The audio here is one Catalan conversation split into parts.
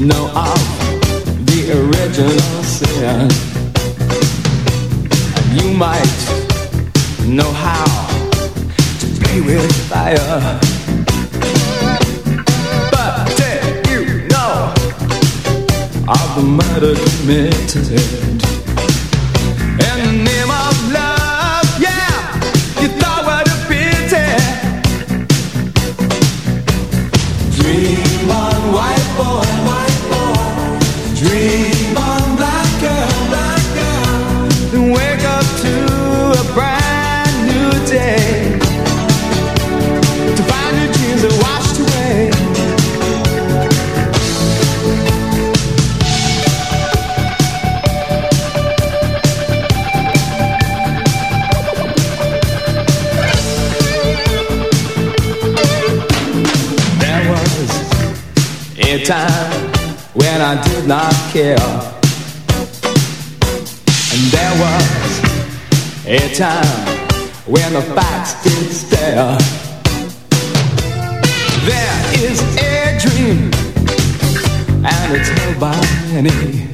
know of the original sin. You might know how to play with fire. But did you know of the murder committed? I did not care. And there was a time when the facts did stare. There is a dream, and it's held by many.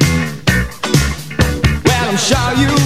Well, I'm sure you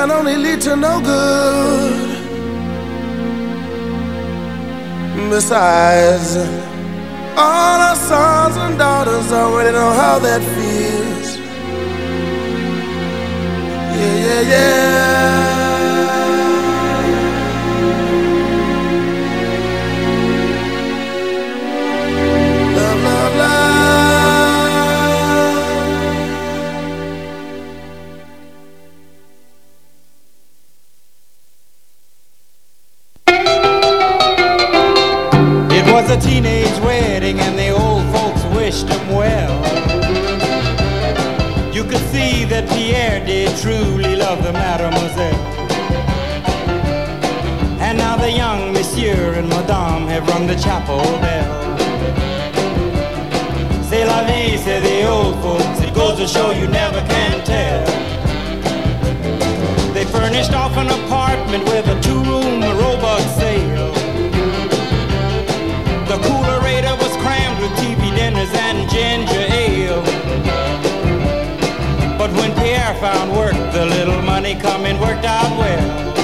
can only lead to no good. Besides, all our sons and daughters already know how that feels. Money coming worked out well.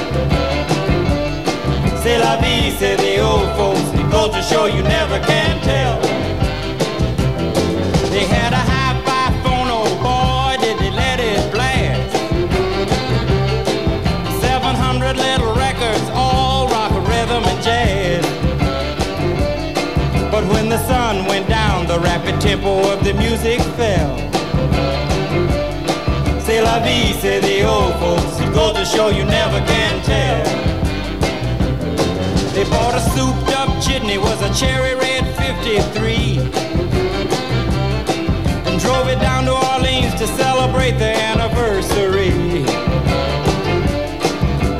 C'est la vie, say the old folks. Goes to show you never can tell. They had a hi-fi phone, oh boy, did they let it blast. 700 little records, all rock, rhythm, and jazz. But when the sun went down, the rapid tempo of the music fell vie, say the old folks. It goes to show you never can tell. They bought a souped up jitney, was a cherry red 53. And drove it down to Orleans to celebrate the anniversary.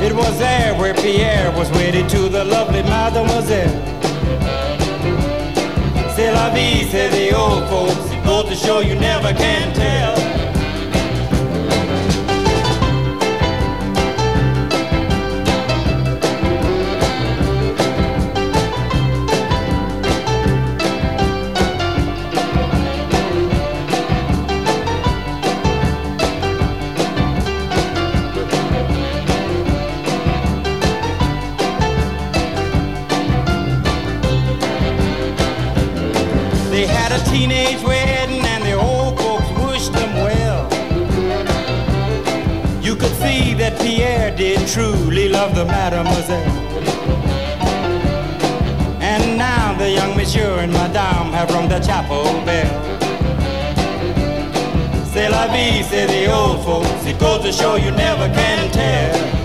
It was there where Pierre was wedded to the lovely mademoiselle. C'est la vie, say the old folks. It goes to show you never can tell. The mademoiselle. And now the young monsieur and madame have rung the chapel bell. C'est la vie, say the old folks. It goes to show you never can tell.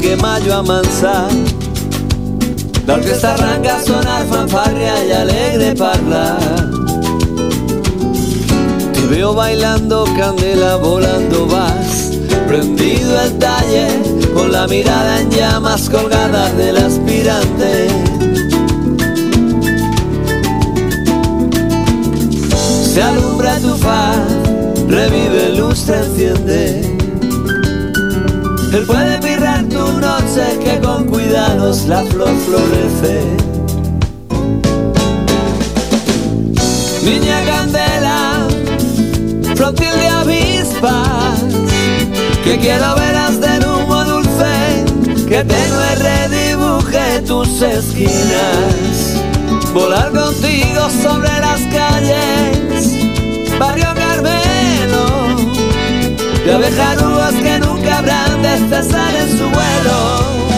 que mayo amansa. L'orquestra arranca a sonar fanfarria y alegre parla. Te veo bailando candela, volando vas, prendido el talle, con la mirada en llamas colgada del aspirante. Se alumbra tu faz, revive luz, te enciende. Él puede aún no sé que con cuidados la flor florece. Niña candela, flotil de avispas, que quiero veras de humo dulce, que te tenue redibuje tus esquinas. Volar contigo sobre las calles, barrio Carmelo, de abejas que no grande en su vuelo.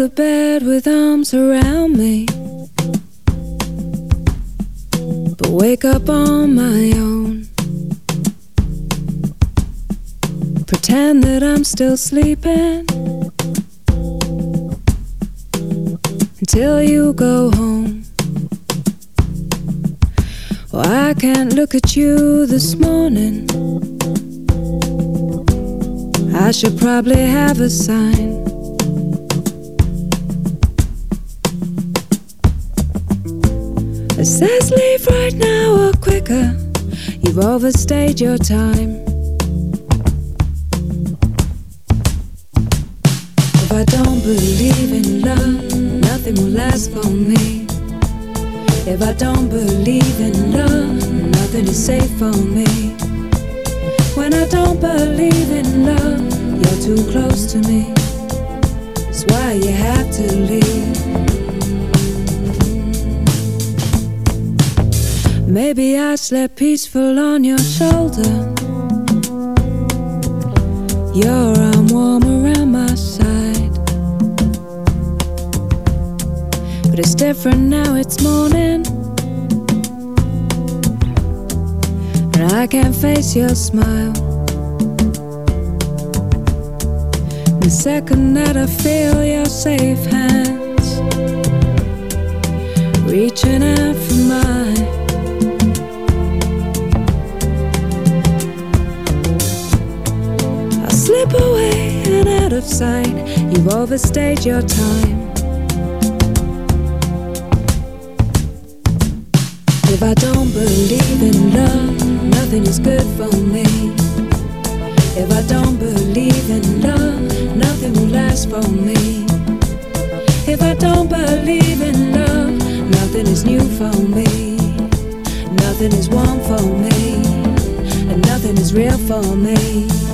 To bed with arms around me. But wake up on my own. Pretend that I'm still sleeping until you go home. Well, I can't look at you this morning. I should probably have a sign. Quicker. You've overstayed your time. If I don't believe in love, nothing will last for me. If I don't believe in love, nothing is safe for me. When I don't believe in love, you're too close to me. That's why you have to leave. Maybe I slept peaceful on your shoulder. Your arm warm around my side. But it's different now, it's morning. And I can't face your smile. The second that I feel your safe hands reaching out for mine. Slip away and out of sight. You've overstayed your time. If I don't believe in love, nothing is good for me. If I don't believe in love, nothing will last for me. If I don't believe in love, nothing is new for me. Nothing is warm for me, and nothing is real for me.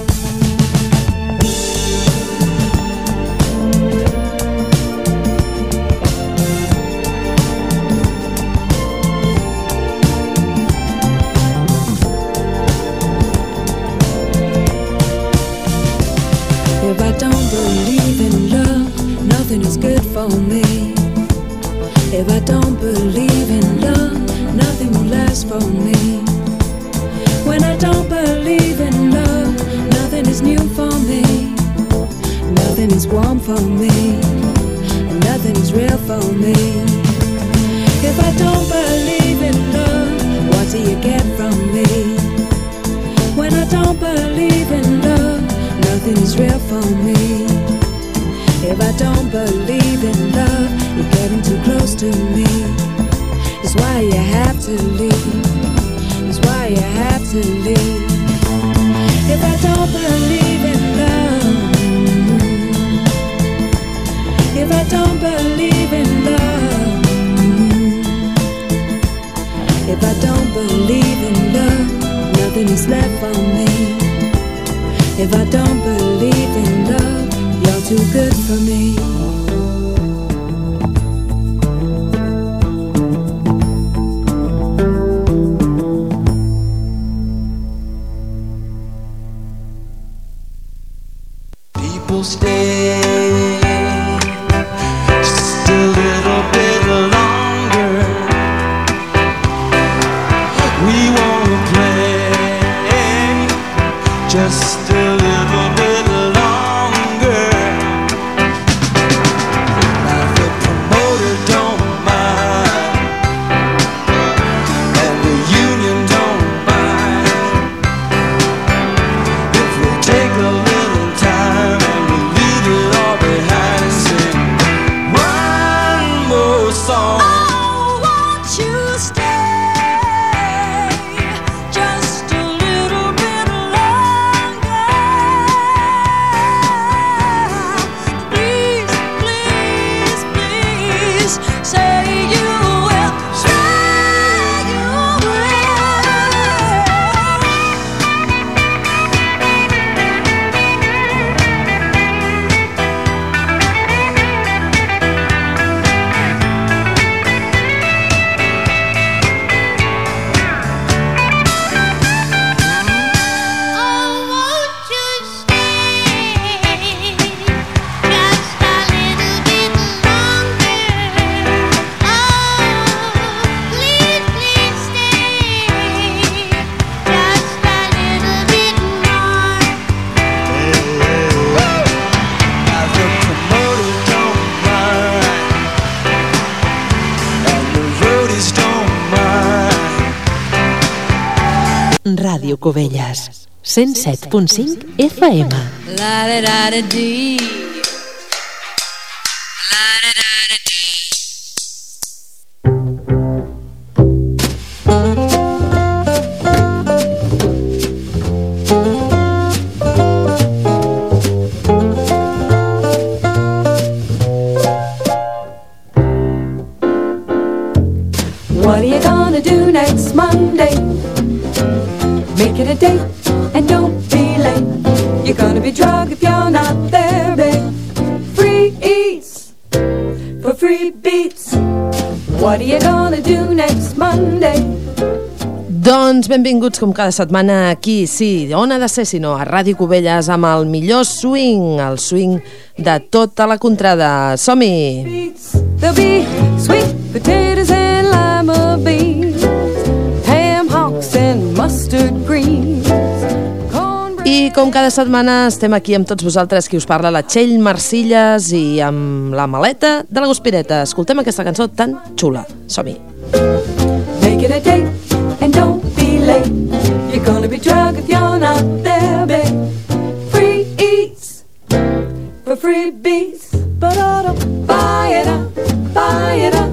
107.5 FM. La da da da Doncs benvinguts com cada setmana aquí, sí, on ha de ser si no, a Ràdio Cubelles amb el millor swing, el swing de tota la contrada. Som-hi! I com cada setmana estem aquí amb tots vosaltres, qui us parla, la Txell Marcilles i amb la maleta de la Guspireta. Escoltem aquesta cançó tan xula. Som-hi! Make it a date and don't be late. You're gonna be drunk if you're not there, babe. Free eats for free beats. But I don't buy it up, buy it up,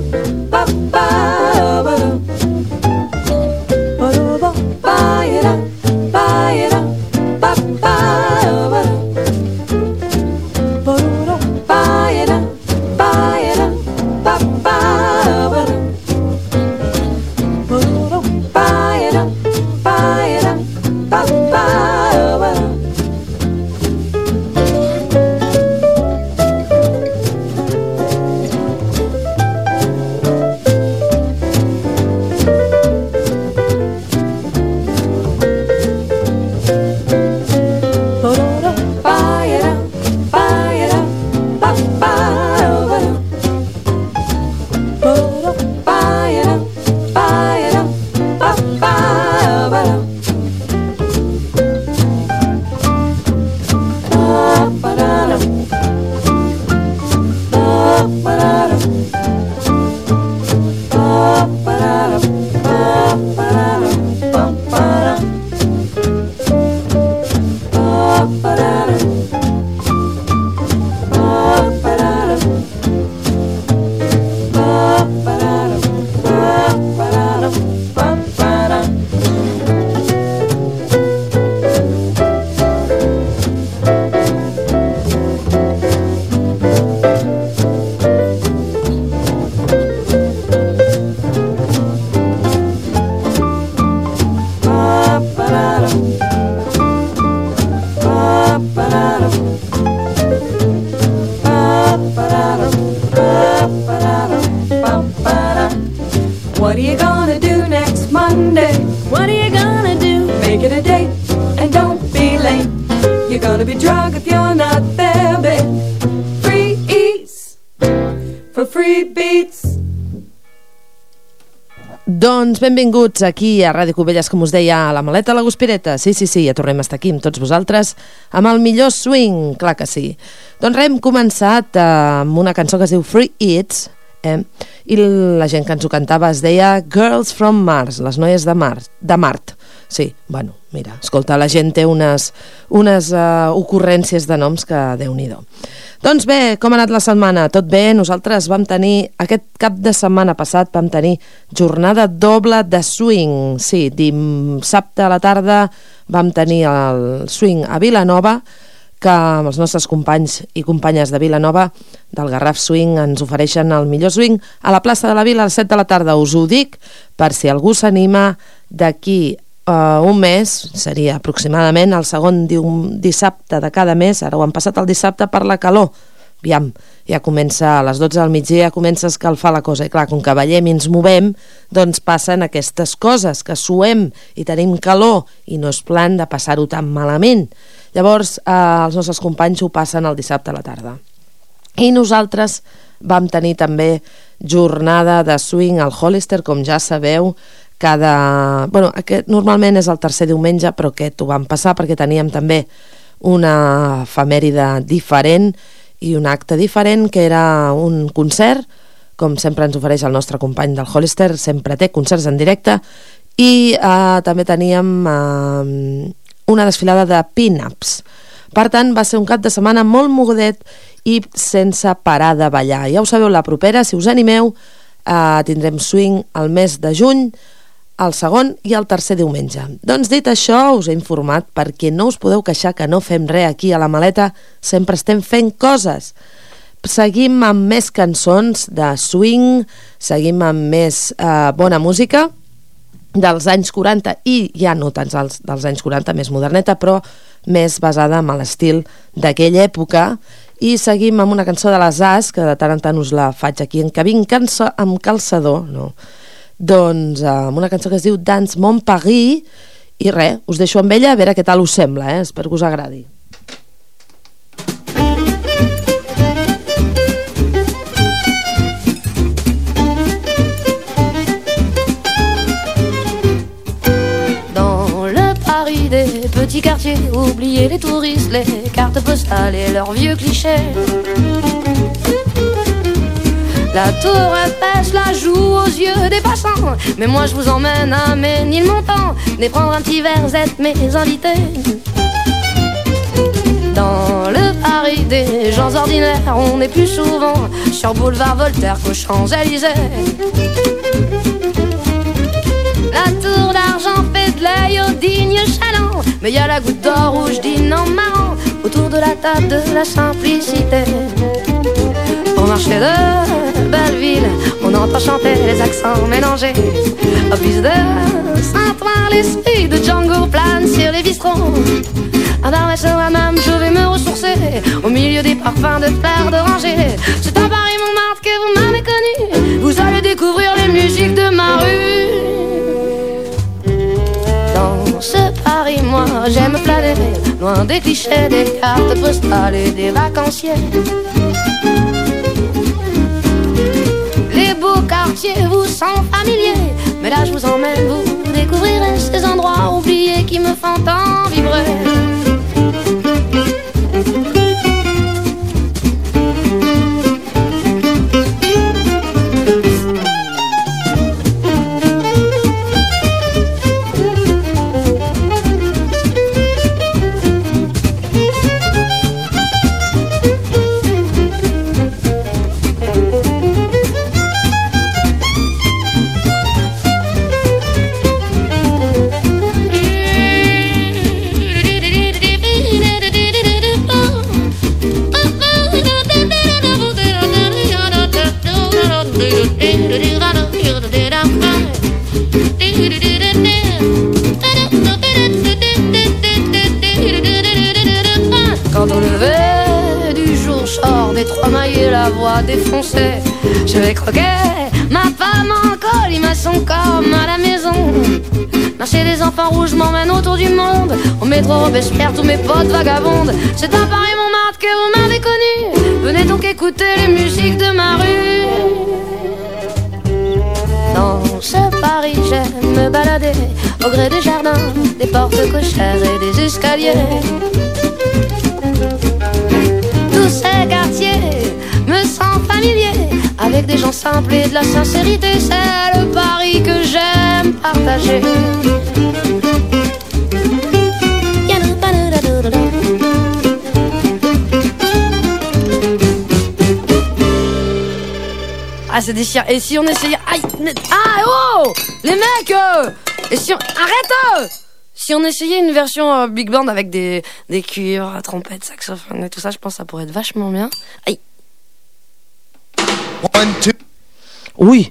Doncs benvinguts aquí a Ràdio Cubelles, com us deia, a la maleta a la Guspireta. Sí, sí, sí, ja tornem a estar aquí amb tots vosaltres, amb el millor swing, clar que sí. Doncs res, hem començat eh, amb una cançó que es diu Free Eats, eh? i la gent que ens ho cantava es deia Girls from Mars, les noies de, Mar de Mart. Sí, bueno, mira, escolta, la gent té unes, unes uh, ocurrències de noms que déu nhi Doncs bé, com ha anat la setmana? Tot bé? Nosaltres vam tenir, aquest cap de setmana passat, vam tenir jornada doble de swing. Sí, dissabte a la tarda vam tenir el swing a Vilanova, que amb els nostres companys i companyes de Vilanova del Garraf Swing ens ofereixen el millor swing a la plaça de la Vila a les 7 de la tarda. Us ho dic per si algú s'anima d'aquí uh, un mes, seria aproximadament el segon dissabte de cada mes, ara ho han passat el dissabte per la calor, aviam, ja comença a les 12 del migdia, ja comença a escalfar la cosa, i clar, com que ballem i ens movem, doncs passen aquestes coses, que suem i tenim calor, i no és plan de passar-ho tan malament. Llavors, eh, els nostres companys ho passen el dissabte a la tarda. I nosaltres vam tenir també jornada de swing al Hollister, com ja sabeu, cada... Bueno, aquest normalment és el tercer diumenge, però aquest ho vam passar perquè teníem també una efemèride diferent i un acte diferent, que era un concert, com sempre ens ofereix el nostre company del Hollister, sempre té concerts en directe, i eh, també teníem eh, una desfilada de pin-ups. Per tant, va ser un cap de setmana molt mogudet i sense parar de ballar. Ja ho sabeu, la propera, si us animeu, eh, tindrem swing el mes de juny, el segon i el tercer diumenge. Doncs dit això, us he informat perquè no us podeu queixar que no fem res aquí a la maleta, sempre estem fent coses. Seguim amb més cançons de swing, seguim amb més eh, bona música dels anys 40 i ja no tants els, dels anys 40, més moderneta, però més basada en l'estil d'aquella època i seguim amb una cançó de les As, que de tant en tant us la faig aquí en que vinc amb calçador, no? Doncs eh, amb una cançó que es diu Dance Mon Paris i res, us deixo amb ella a veure què tal us sembla, eh? espero que us agradi. Dans le Paris des petits quartiers, oubliez les touristes, les cartes postales et leurs vieux clichés. La tour Eiffel la joue aux yeux des passants, mais moi je vous emmène à Ménilmontant, venez prendre un petit verre, vous êtes mes invités. Dans le Paris des gens ordinaires, on est plus souvent sur boulevard Voltaire qu'aux Champs-Élysées. La tour d'argent fait de l'œil au digne chaland Mais y a la goutte d'or rouge dîne en marrant Autour de la table de la simplicité Marché de Belleville. On entend chanter les accents mélangés. Au de Saint-Ouen L'esprit de Django plane sur les bistrots. À Barbès à même je vais me ressourcer. Au milieu des parfums de fleurs d'oranger C'est à Paris Montmartre que vous m'avez connu. Vous allez découvrir les musiques de ma rue. Dans ce Paris, moi j'aime planer Loin des clichés, des cartes postales et des vacanciers Quartiers vous sont familiers Mais là je vous emmène, vous découvrirez Ces endroits oubliés qui me font tant vibrer Je croquer ma femme en col, son corps à la maison. Marcher des enfants rouges m'emmène autour du monde. Au métro Robespierre, tous mes potes vagabondes. C'est à Paris Montmartre que vous m'avez connu. Venez donc écouter les musiques de ma rue. Dans ce Paris j'aime me balader Au gré des jardins, des portes cochères et des escaliers Des gens simples et de la sincérité C'est le Paris que j'aime partager Ah c'est déchirant Et si on essayait Aïe Ah oh Les mecs euh, Et si on... Arrête euh si on essayait une version euh, big band avec des, des cuivres, trompettes, saxophones et tout ça, je pense que ça pourrait être vachement bien. Aïe. Ui,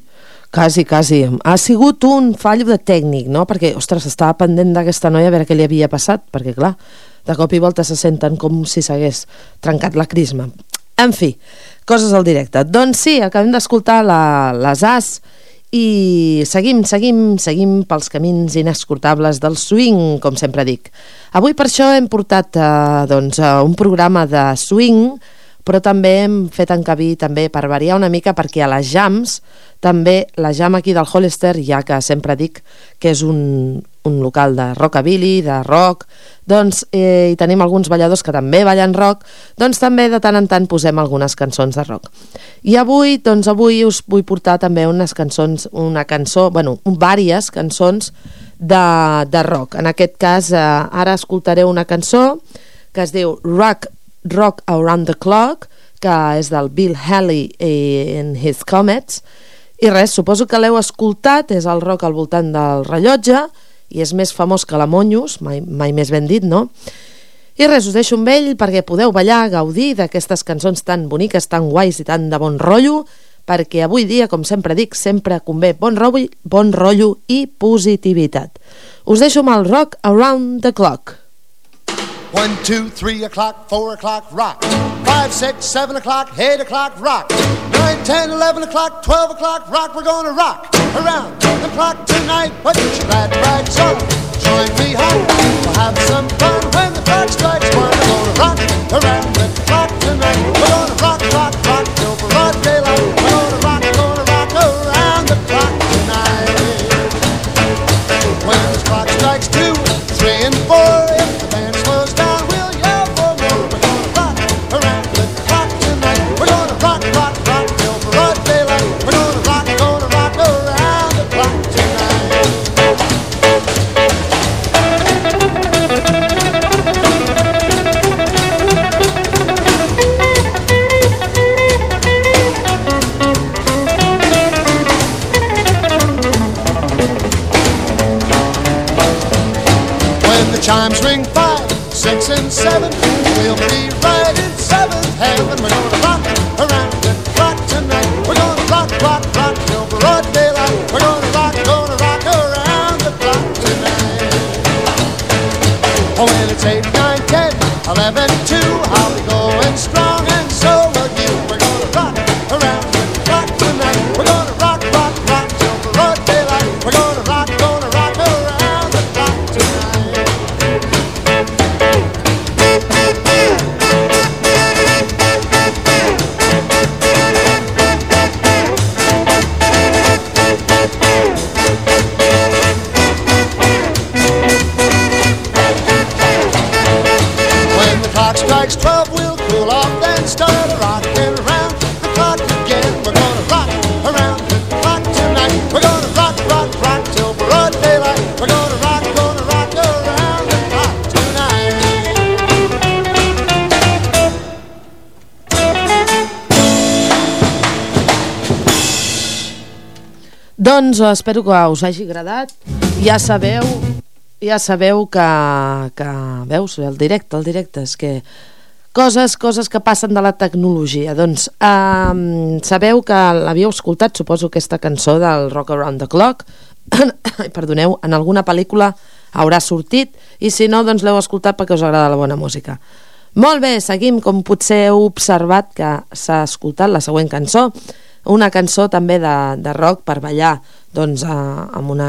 quasi, quasi. Ha sigut un fallo de tècnic, no? Perquè, ostres, estava pendent d'aquesta noia a veure què li havia passat, perquè, clar, de cop i volta se senten com si s'hagués trencat la crisma. En fi, coses al directe. Doncs sí, acabem d'escoltar les As i seguim, seguim, seguim pels camins inescrutables del swing, com sempre dic. Avui per això hem portat eh, doncs, eh, un programa de swing però també hem fet encabir també per variar una mica perquè a les jams també la jam aquí del Hollister, ja que sempre dic que és un, un local de rockabilly, de rock, doncs eh, hi tenim alguns balladors que també ballen rock, doncs també de tant en tant posem algunes cançons de rock. I avui, doncs avui us vull portar també unes cançons, una cançó, bueno, vàries cançons de, de rock. En aquest cas, eh, ara escoltaré una cançó que es diu Rock Rock Around the Clock, que és del Bill Haley in His Comets, i res, suposo que l'heu escoltat, és el rock al voltant del rellotge, i és més famós que la Monyos, mai, mai més ben dit, no? I res, us deixo amb ell perquè podeu ballar, gaudir d'aquestes cançons tan boniques, tan guais i tan de bon rotllo, perquè avui dia, com sempre dic, sempre convé bon rotllo, bon rotllo i positivitat. Us deixo amb el rock Around the Clock. One, two, three o'clock, four o'clock, rock. Five, six, seven o'clock, eight o'clock, rock. Nine, ten, eleven o'clock, twelve o'clock, rock. We're gonna rock around the clock tonight. Put your glad rags on, join me home. We'll have some fun when the clock strikes one. We're gonna rock around the clock tonight. We're gonna rock, rock, espero que us hagi agradat. Ja sabeu, ja sabeu que, que veus, el directe, el directe, és que coses, coses que passen de la tecnologia. Doncs um, sabeu que l'havíeu escoltat, suposo, aquesta cançó del Rock Around the Clock, perdoneu, en alguna pel·lícula haurà sortit, i si no, doncs l'heu escoltat perquè us agrada la bona música. Molt bé, seguim, com potser heu observat que s'ha escoltat la següent cançó, una cançó també de, de rock per ballar doncs, a, en un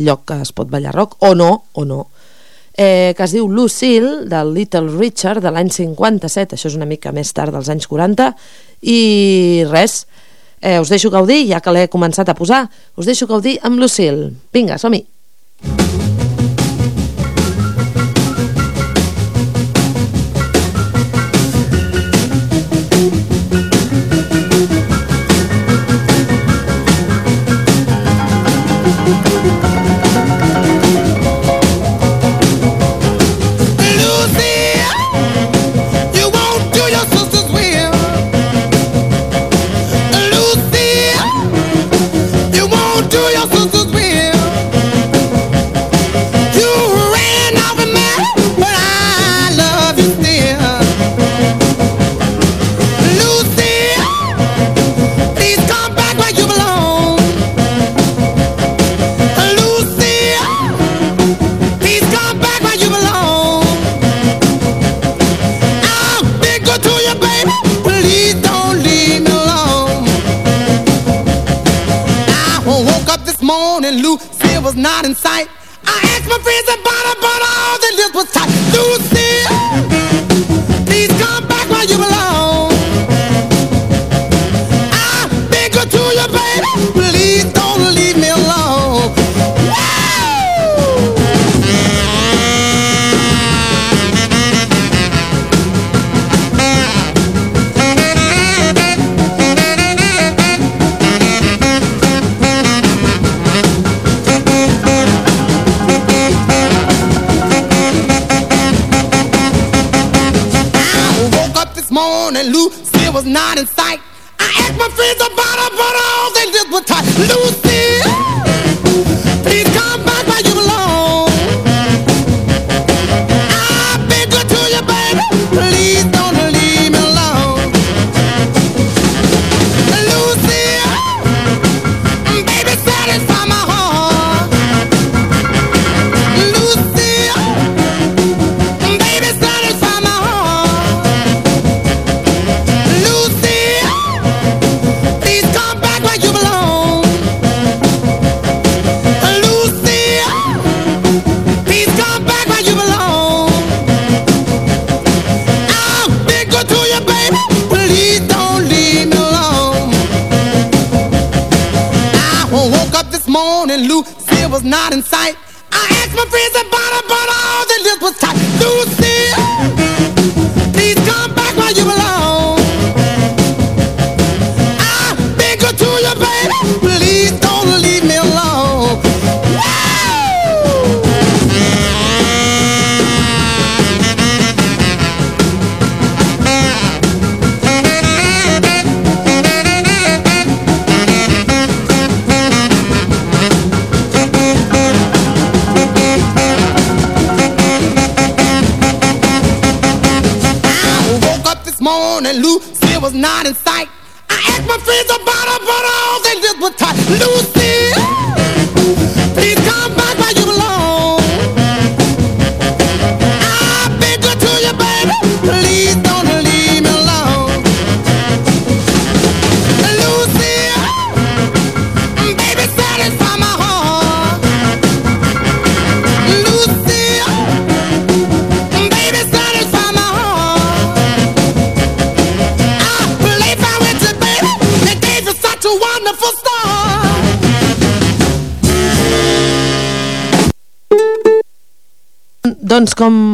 lloc que es pot ballar rock, o no, o no, eh, que es diu Lucille, del Little Richard, de l'any 57, això és una mica més tard dels anys 40, i res, eh, us deixo gaudir, ja que l'he començat a posar, us deixo gaudir amb Lucille. Vinga, som-hi! Lucy,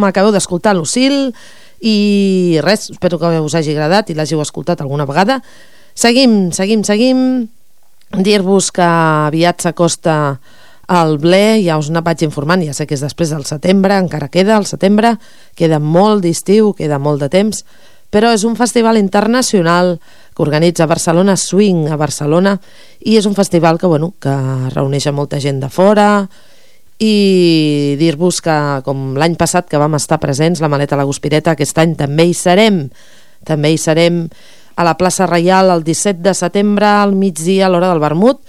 acabeu d'escoltar Lucille i res, espero que us hagi agradat i l'hàgiu escoltat alguna vegada. Seguim, seguim, seguim. Dir-vos que aviat s'acosta el ble, ja us vaig informant, ja sé que és després del setembre, encara queda el setembre, queda molt d'estiu, queda molt de temps, però és un festival internacional que organitza Barcelona Swing a Barcelona i és un festival que, bueno, que reuneix a molta gent de fora i dir-vos que com l'any passat que vam estar presents la Maleta a la Guspireta, aquest any també hi serem. També hi serem a la plaça Reial el 17 de setembre al migdia a l'hora del vermut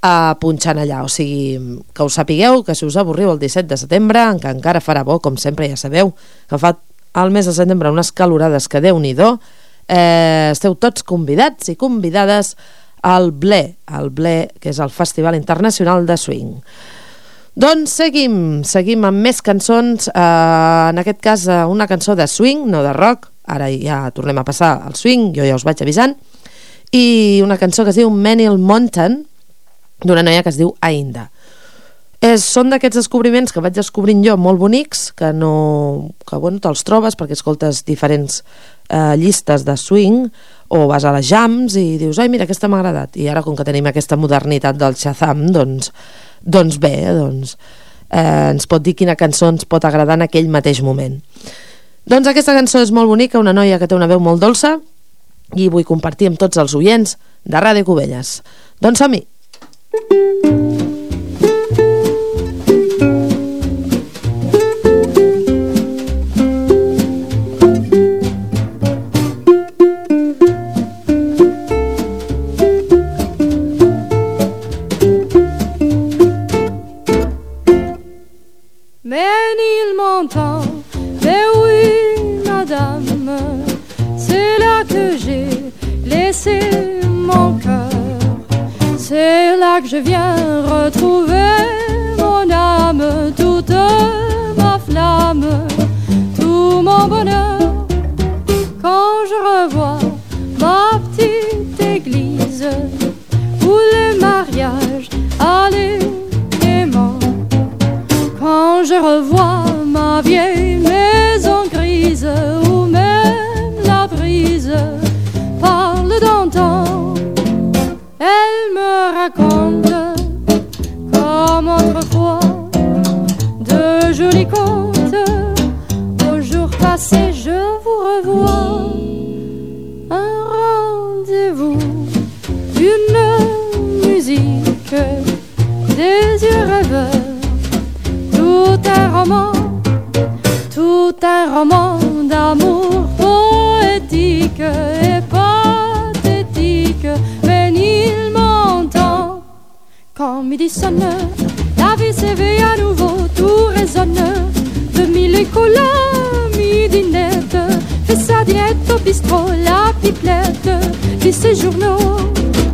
a punxant allà, o sigui que us sapigueu que si us avorriu el 17 de setembre que encara farà bo, com sempre ja sabeu que fa al mes de setembre unes calorades que déu nhi eh, esteu tots convidats i convidades al BLE, al BLE que és el Festival Internacional de Swing doncs seguim, seguim amb més cançons, eh, en aquest cas eh, una cançó de swing, no de rock, ara ja tornem a passar al swing, jo ja us vaig avisant, i una cançó que es diu Menil Mountain, d'una noia que es diu Ainda. És, són d'aquests descobriments que vaig descobrint jo molt bonics, que no que bueno, te'ls trobes perquè escoltes diferents eh, llistes de swing o vas a les jams i dius, ai mira, aquesta m'ha agradat. I ara com que tenim aquesta modernitat del Shazam doncs, doncs bé doncs, eh, ens pot dir quina cançó ens pot agradar en aquell mateix moment. Doncs aquesta cançó és molt bonica una noia que té una veu molt dolça i vull compartir amb tots els oients de Ràdio Cubelles. Doncs som-hi! Mais je viens retrouver mon âme, toute ma flamme, tout mon bonheur. Quand je revois ma petite église où les mariages allaient gaiement. Quand je revois ma vieille un roman d'amour poétique et pathétique. Il m'entend quand midi sonne. La vie s'éveille à nouveau, tout résonne. De mille écolas, midinette. Fait sa dinette au bistrot, la pipelette. Lit ses journaux.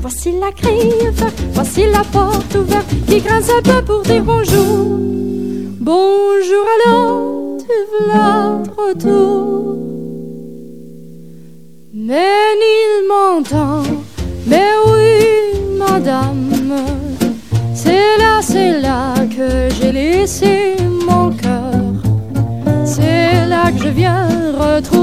Voici la grille voici la porte ouverte qui grince un peu pour dire bonjour. Bonjour alors, Mais il m'entend, mais oui, madame. C'est là, c'est là que j'ai laissé mon cœur. C'est là que je viens retrouver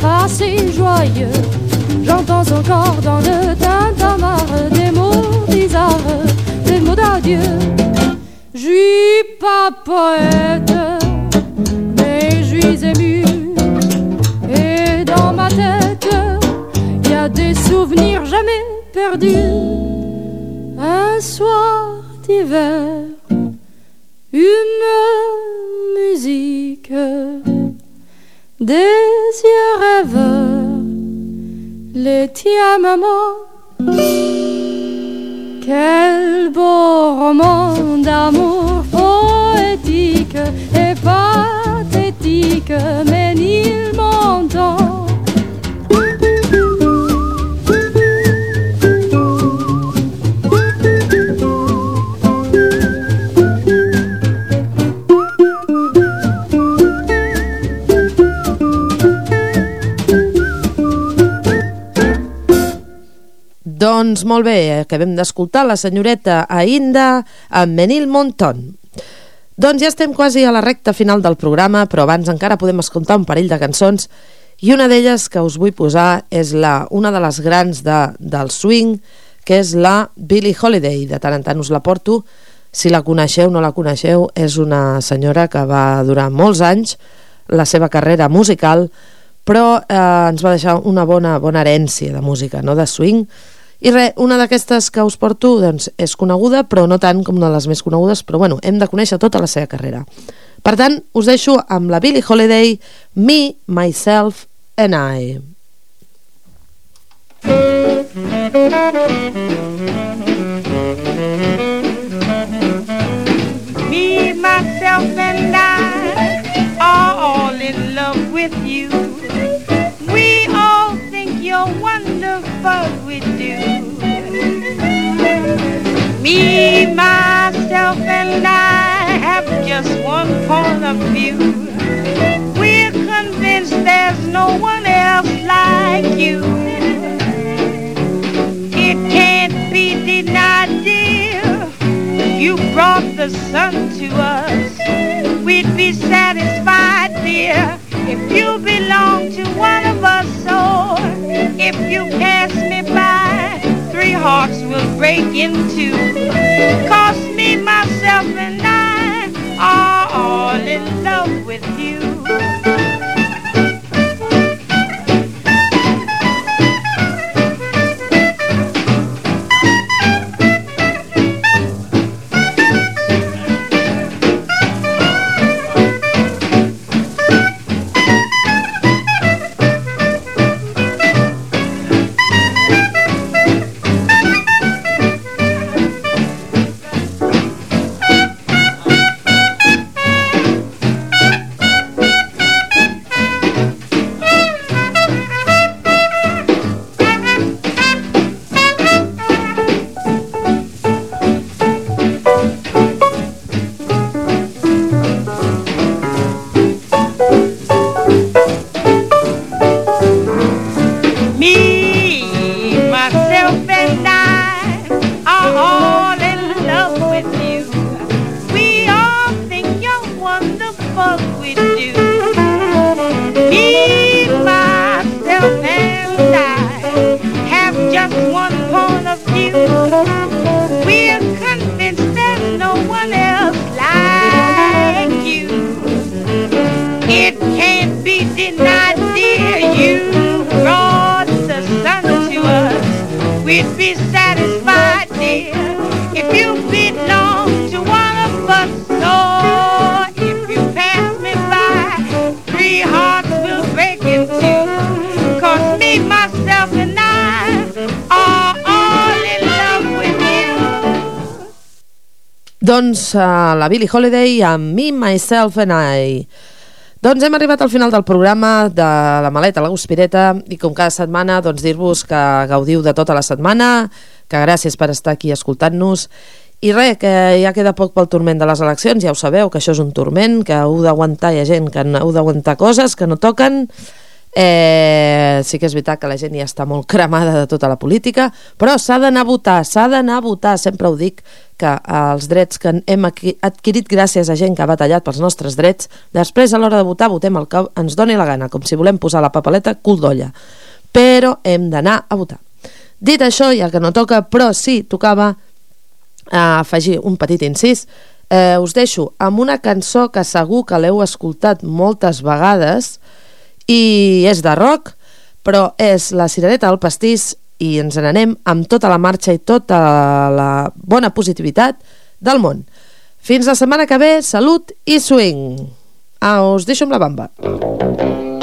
passe et joyeux, j'entends encore dans le tintamarre des mots bizarres, des mots d'adieu. Je suis pas poète, mais je suis ému. Et dans ma tête, il y a des souvenirs jamais perdus. Un soir d'hiver, une musique, des yeux rêveurs, les tiens, maman. Quel beau roman d'amour poétique et pathétique, mais il Doncs molt bé, acabem d'escoltar la senyoreta Ainda amb Menil Monton. Doncs ja estem quasi a la recta final del programa, però abans encara podem escoltar un parell de cançons i una d'elles que us vull posar és la, una de les grans de, del swing, que és la Billie Holiday. De tant en tant us la porto. Si la coneixeu o no la coneixeu, és una senyora que va durar molts anys la seva carrera musical, però eh, ens va deixar una bona, bona herència de música, no de swing, i res, una d'aquestes que us porto doncs, és coneguda, però no tant com una de les més conegudes, però bueno, hem de conèixer tota la seva carrera. Per tant, us deixo amb la Billie Holiday, Me, Myself and I. Me, myself, and I are all in love with you. We all think you're wonderful, Me, myself, and I have just one point of view. We're convinced there's no one else like you. It can't be denied, dear. You brought the sun to us. We'd be satisfied, dear, if you belong to one of us. Or if you pass me hearts will break in two. Cause me, myself, and I are all in love with you. Uh, la Billie Holiday amb Me, Myself and I. Doncs hem arribat al final del programa de la maleta, la guspireta, i com cada setmana, doncs dir-vos que gaudiu de tota la setmana, que gràcies per estar aquí escoltant-nos, i res, que ja queda poc pel turment de les eleccions, ja ho sabeu, que això és un turment, que heu d'aguantar, hi ha gent que heu d'aguantar coses que no toquen, Eh, sí que és veritat que la gent ja està molt cremada de tota la política, però s'ha d'anar a votar, s'ha d'anar a votar, sempre ho dic, que els drets que hem adqui- adquirit gràcies a gent que ha batallat pels nostres drets, després a l'hora de votar votem el que ens doni la gana, com si volem posar la papeleta cul d'olla. Però hem d'anar a votar. Dit això, ja que no toca, però sí, tocava eh, afegir un petit incís, eh, us deixo amb una cançó que segur que l'heu escoltat moltes vegades i és de rock, però és la cirereta del pastís i ens n'anem amb tota la marxa i tota la bona positivitat del món. Fins la setmana que ve, salut i swing! Ah, us deixo amb la bamba. Para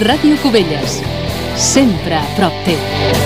Ràdio Cubelles. Sempre a prop teu.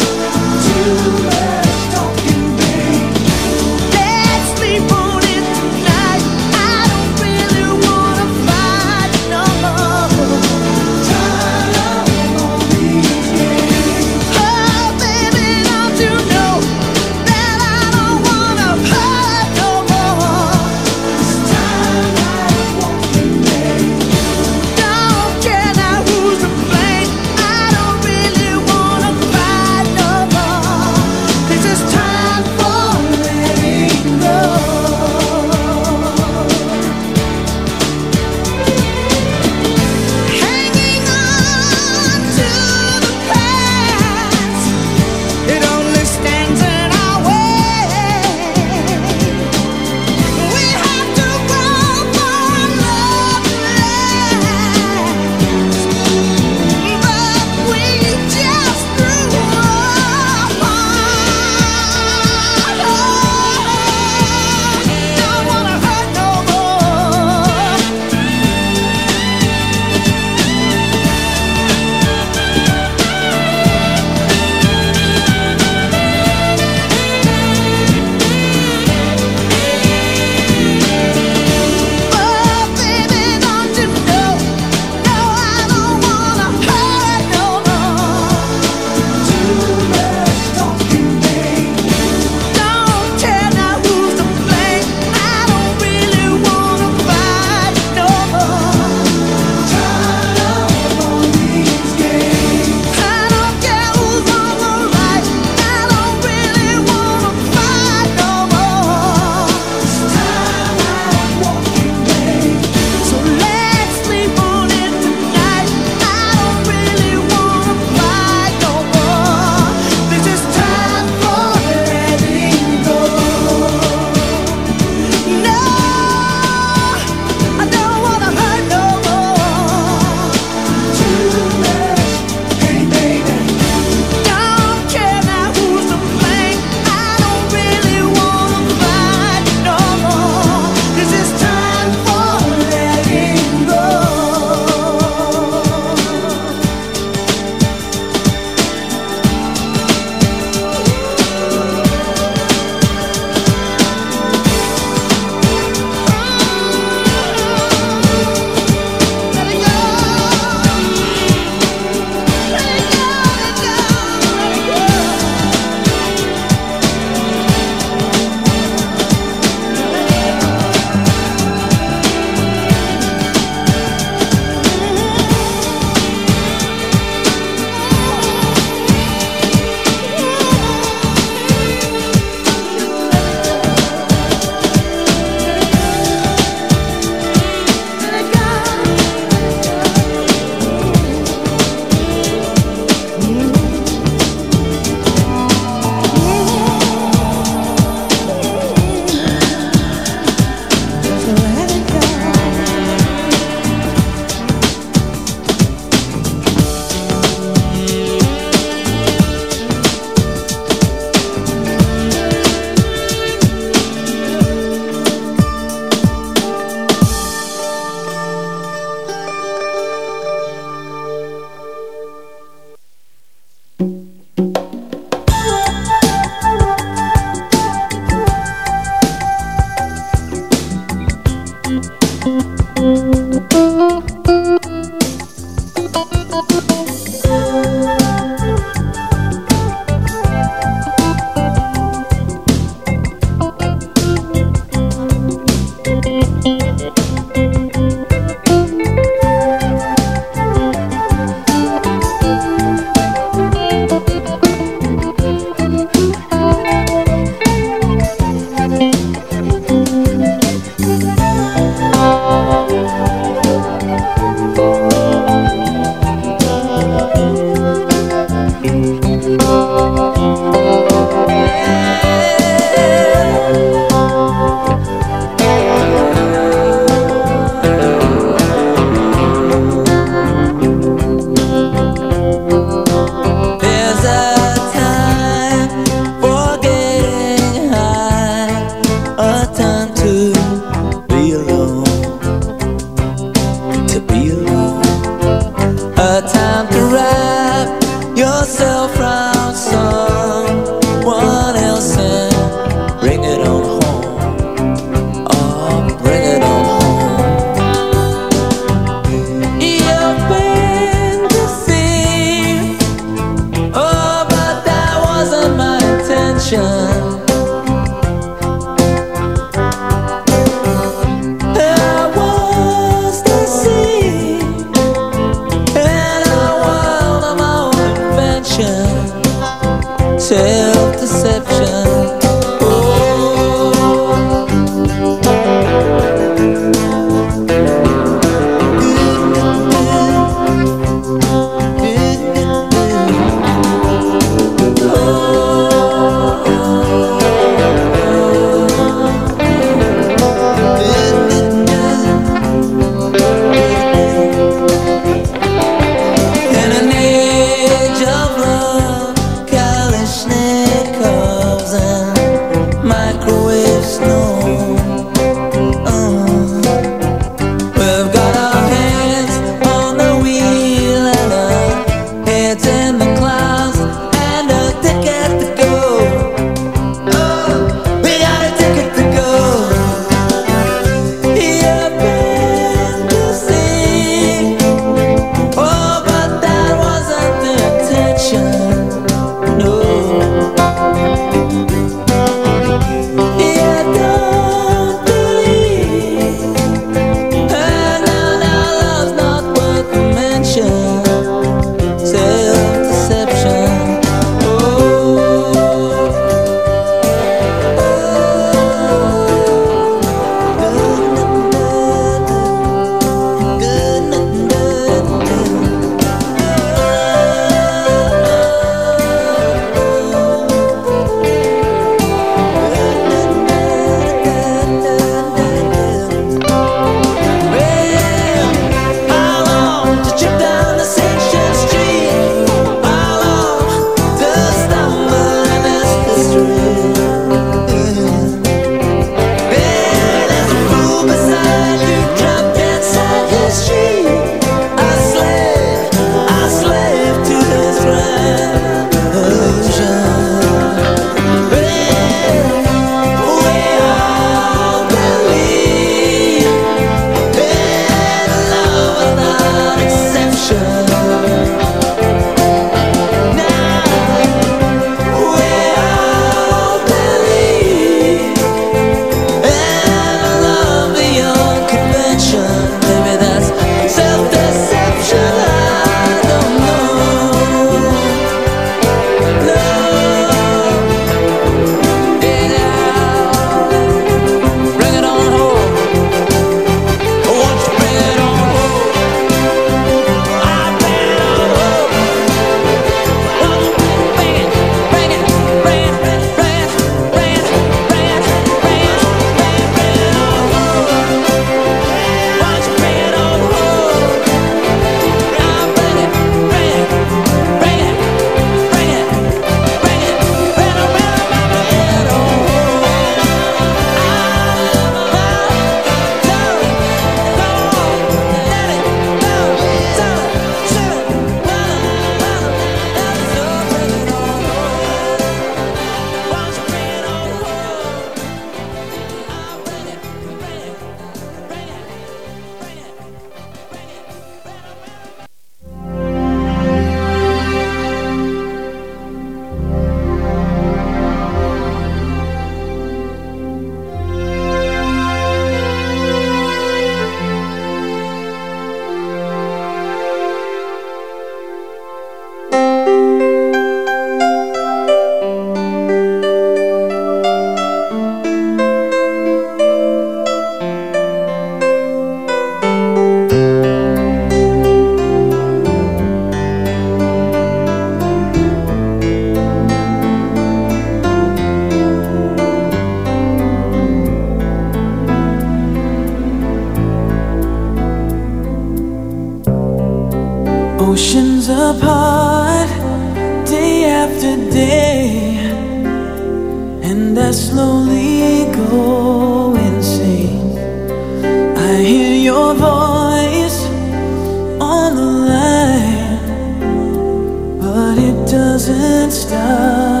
Stop.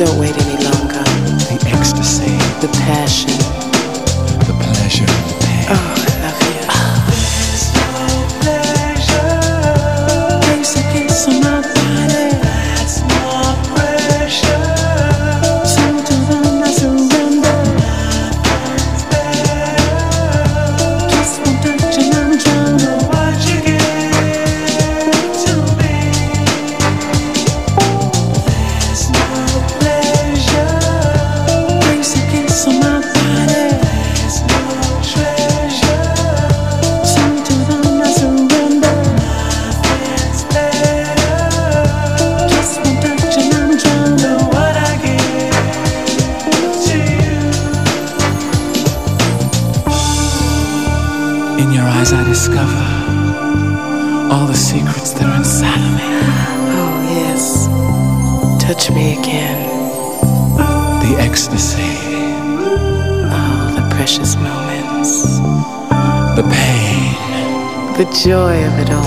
Don't wait any longer. The ecstasy, the passion joy of it all.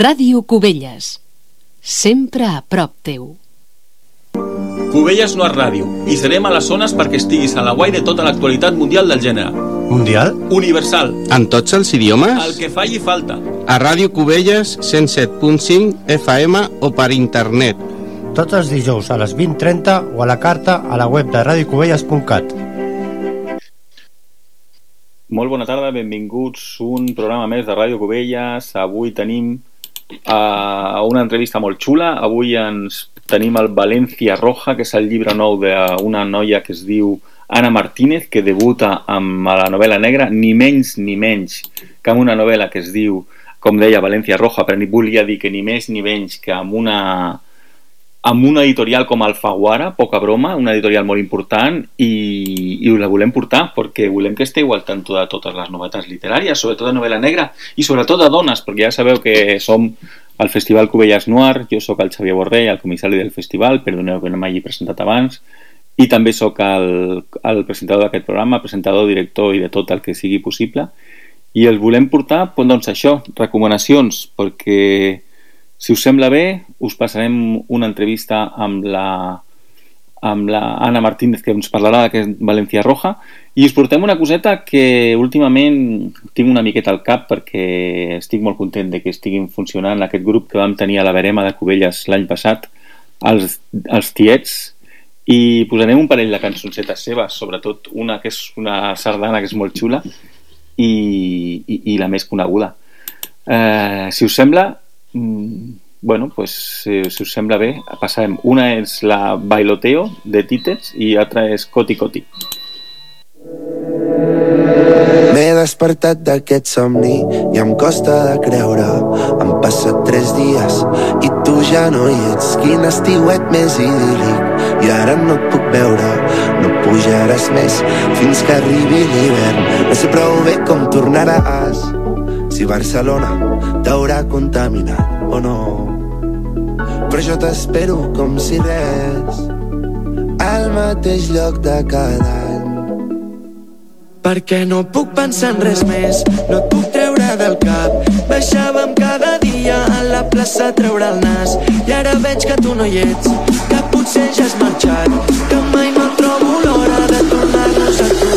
Ràdio Cubelles. Sempre a prop teu. Cubelles no és ràdio i serem a les zones perquè estiguis a la guai de tota l'actualitat mundial del gènere. Mundial? Universal. En tots els idiomes? El que falli falta. A Ràdio Cubelles 107.5 FM o per internet. Tots els dijous a les 20.30 o a la carta a la web de radiocubelles.cat. Molt bona tarda, benvinguts a un programa més de Ràdio Cubelles. Avui tenim uh, una entrevista molt xula. Avui ens tenim el Valencia Roja, que és el llibre nou d'una noia que es diu Anna Martínez, que debuta amb la novel·la negra, ni menys ni menys que amb una novel·la que es diu, com deia, Valencia Roja, però ni volia dir que ni més ni menys que amb una amb una editorial com Alfaguara, poca broma, una editorial molt important i, i la volem portar perquè volem que esteu al tanto de totes les novetats literàries, sobretot de novel·la negra i sobretot de dones, perquè ja sabeu que som al Festival Cubelles Noir, jo sóc el Xavier Borrell, el comissari del festival, perdoneu que no m'hagi presentat abans, i també sóc el, el presentador d'aquest programa, presentador, director i de tot el que sigui possible, i els volem portar, doncs això, recomanacions, perquè si us sembla bé, us passarem una entrevista amb la, amb la Anna Martínez que ens parlarà d'aquest València Roja. I us portem una coseta que últimament tinc una miqueta al cap perquè estic molt content de que estiguin funcionant aquest grup que vam tenir a la Verema de Cubelles l'any passat els, els tiets. I posarem un parell de cançoncetes seves sobretot una que és una sardana que és molt xula i, i, i la més coneguda. Eh, si us sembla Mm, bueno, pues si, si us sembla bé, passarem. Una és la Bailoteo de Títets i altra és Coti Coti. M'he despertat d'aquest somni i em costa de creure. Han passat tres dies i tu ja no hi ets. Quin estiuet més idíl·lic i ara no et puc veure. No pujaràs més fins que arribi l'hivern. No sé prou bé com tornaràs si Barcelona t'haurà contaminat o no. Però jo t'espero com si res al mateix lloc de cada any. Perquè no puc pensar en res més, no et puc treure del cap. Baixàvem cada dia a la plaça a treure el nas i ara veig que tu no hi ets, que potser ja has marxat, que mai no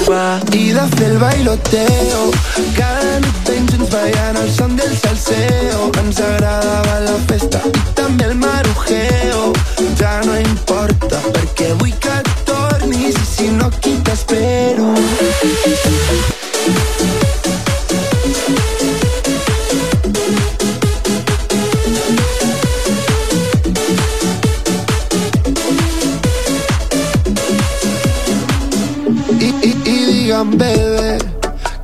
Partidas del bailoteo. Cada nota intensa al son del salseo. Tan sagrada va la festa y també el marujeo. Ya no importa perquè vull que tornis i si no aquí t'espero digue'm, bebè,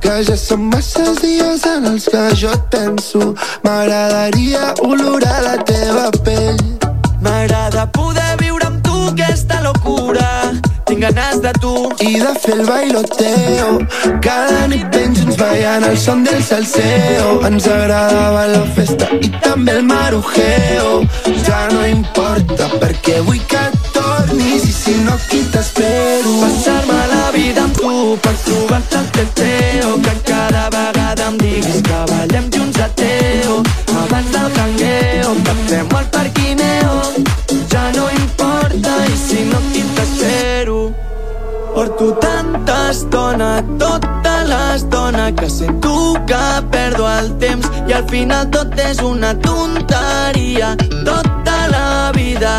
que ja són masses dies en els que jo et penso. M'agradaria olorar la teva pell. M'agrada poder viure amb tu aquesta locura. Tinc ganes de tu. I de fer el bailoteo Cada nit ben junts ballant el son del salseo Ens agradava la festa i també el marujeo Ja no importa perquè vull que tornis I si no aquí t'espero Passar-me la vida tu per trobar-te el teteo que cada vegada em diguis que ballem junts a teo abans del cangueo que fem al parquineo. Ja no importa i si no aquí t'espero Porto tanta estona, tota l'estona que sento que perdo el temps i al final tot és una tonteria tota la vida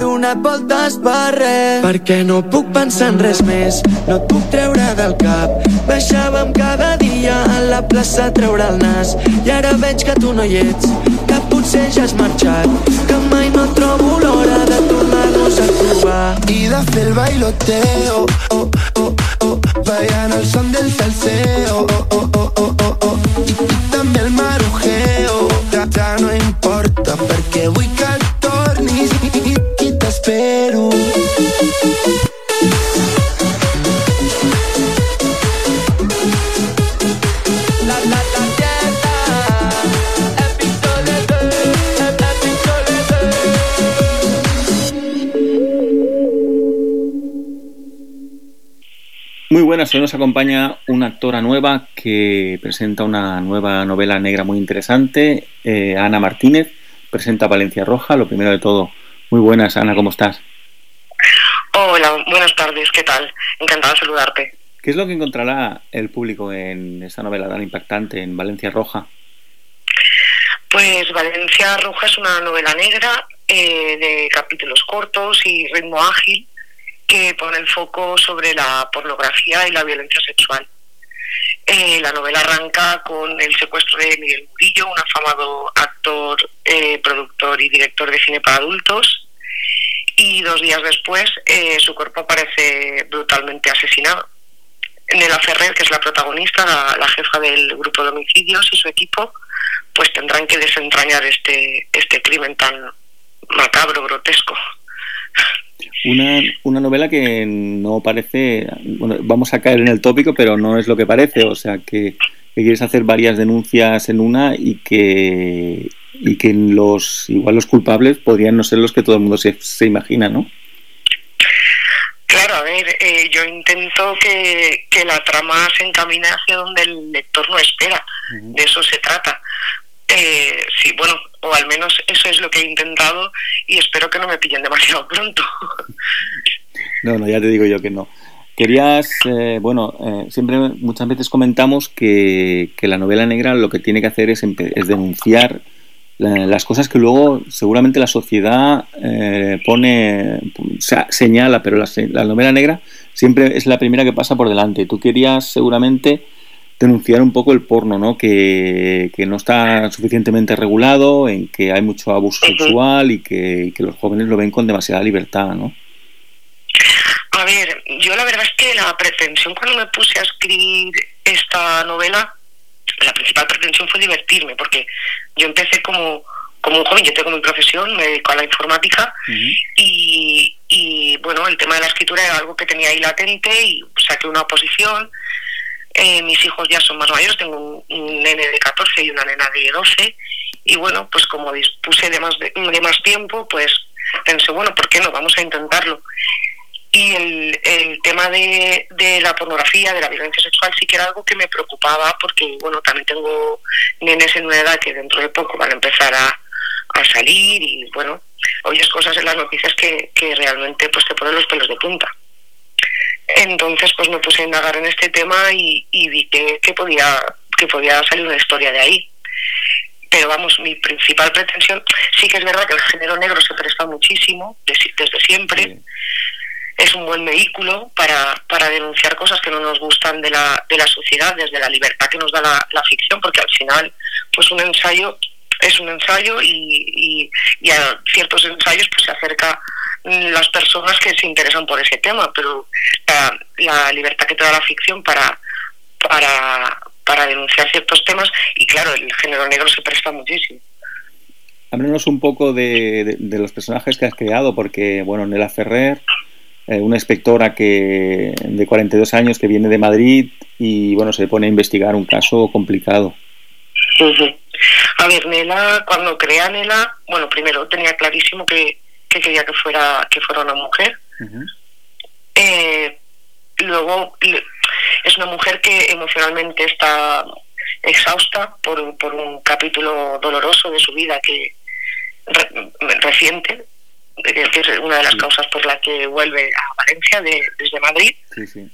donat voltes per res perquè no puc pensar en res més no et puc treure del cap. Baixàvem cada dia a la plaça a treure el nas. I ara veig que tu no hi ets que potser ja has marxat que mai no trobo l'hora de tornar-nos a trobar. I de fer el bailoteo oh, oh, oh, Ballant el son del salseo buenas, hoy nos acompaña una actora nueva que presenta una nueva novela negra muy interesante, eh, Ana Martínez, presenta Valencia Roja. Lo primero de todo, muy buenas, Ana, ¿cómo estás? Hola, buenas tardes, ¿qué tal? Encantada de saludarte. ¿Qué es lo que encontrará el público en esta novela tan impactante, en Valencia Roja? Pues Valencia Roja es una novela negra eh, de capítulos cortos y ritmo ágil que pone el foco sobre la pornografía y la violencia sexual. Eh, la novela arranca con el secuestro de Miguel Murillo, un afamado actor, eh, productor y director de cine para adultos, y dos días después eh, su cuerpo aparece brutalmente asesinado. Nela Ferrer, que es la protagonista, la, la jefa del grupo de homicidios y su equipo, pues tendrán que desentrañar este, este crimen tan macabro, grotesco. Una, una novela que no parece, bueno, vamos a caer en el tópico, pero no es lo que parece, o sea que, que quieres hacer varias denuncias en una y que, y que los, igual los culpables podrían no ser los que todo el mundo se, se imagina, ¿no? Claro, a ver, eh, yo intento que, que la trama se encamine hacia donde el lector no espera. De eso se trata. Eh, sí, bueno, o al menos eso es lo que he intentado y espero que no me pillen demasiado pronto. No, no, ya te digo yo que no. Querías, eh, bueno, eh, siempre muchas veces comentamos que, que la novela negra lo que tiene que hacer es, es denunciar la- las cosas que luego seguramente la sociedad eh, pone, se- señala, pero la, la novela negra siempre es la primera que pasa por delante. Tú querías seguramente denunciar un poco el porno, ¿no? Que, que no está suficientemente regulado, en que hay mucho abuso sexual y que, y que los jóvenes lo ven con demasiada libertad, ¿no? A ver, yo la verdad es que la pretensión cuando me puse a escribir esta novela, la principal pretensión fue divertirme, porque yo empecé como, como un joven, yo tengo mi profesión, me dedico a la informática y, y, bueno, el tema de la escritura era algo que tenía ahí latente y saqué una oposición. Eh, mis hijos ya son más mayores, tengo un, nene de 14 y una nena de 12 y bueno, pues como dispuse de más, de, de más tiempo, pues pensé, bueno, ¿por qué no? Vamos a intentarlo. Y el, el tema de, de la pornografía, de la violencia sexual, sí que era algo que me preocupaba porque, bueno, también tengo nenes en una edad que dentro de poco van a empezar a, a salir y, bueno, oyes cosas en las noticias que, que realmente pues te ponen los pelos de punta. Entonces, pues me puse a indagar en este tema y, y vi que, que podía que podía salir una historia de ahí. Pero vamos, mi principal pretensión, sí que es verdad que el género negro se presta muchísimo de si- desde siempre. Es un buen vehículo para, para denunciar cosas que no nos gustan de la, de la sociedad, desde la libertad que nos da la, la ficción, porque al final, pues un ensayo es un ensayo y, y, y a ciertos ensayos pues se acerca las personas que se interesan por ese tema, pero la, la libertad que te da la ficción para, para, para denunciar ciertos temas y claro, el género negro se presta muchísimo. Háblanos un poco de, de- de los personajes que has creado, porque, bueno, Nela Ferrer, eh, una inspectora que de 42 años que viene de Madrid y bueno, se pone a investigar un caso complicado. A ver, Nela, cuando creé a Nela, bueno, primero tenía clarísimo que, que quería que fuera, que fuera una mujer. Eh, luego es una mujer que emocionalmente está exhausta por, por un capítulo doloroso de su vida que re- reciente, que es una de las causas por la que vuelve a Valencia de- desde Madrid. Sí, sí.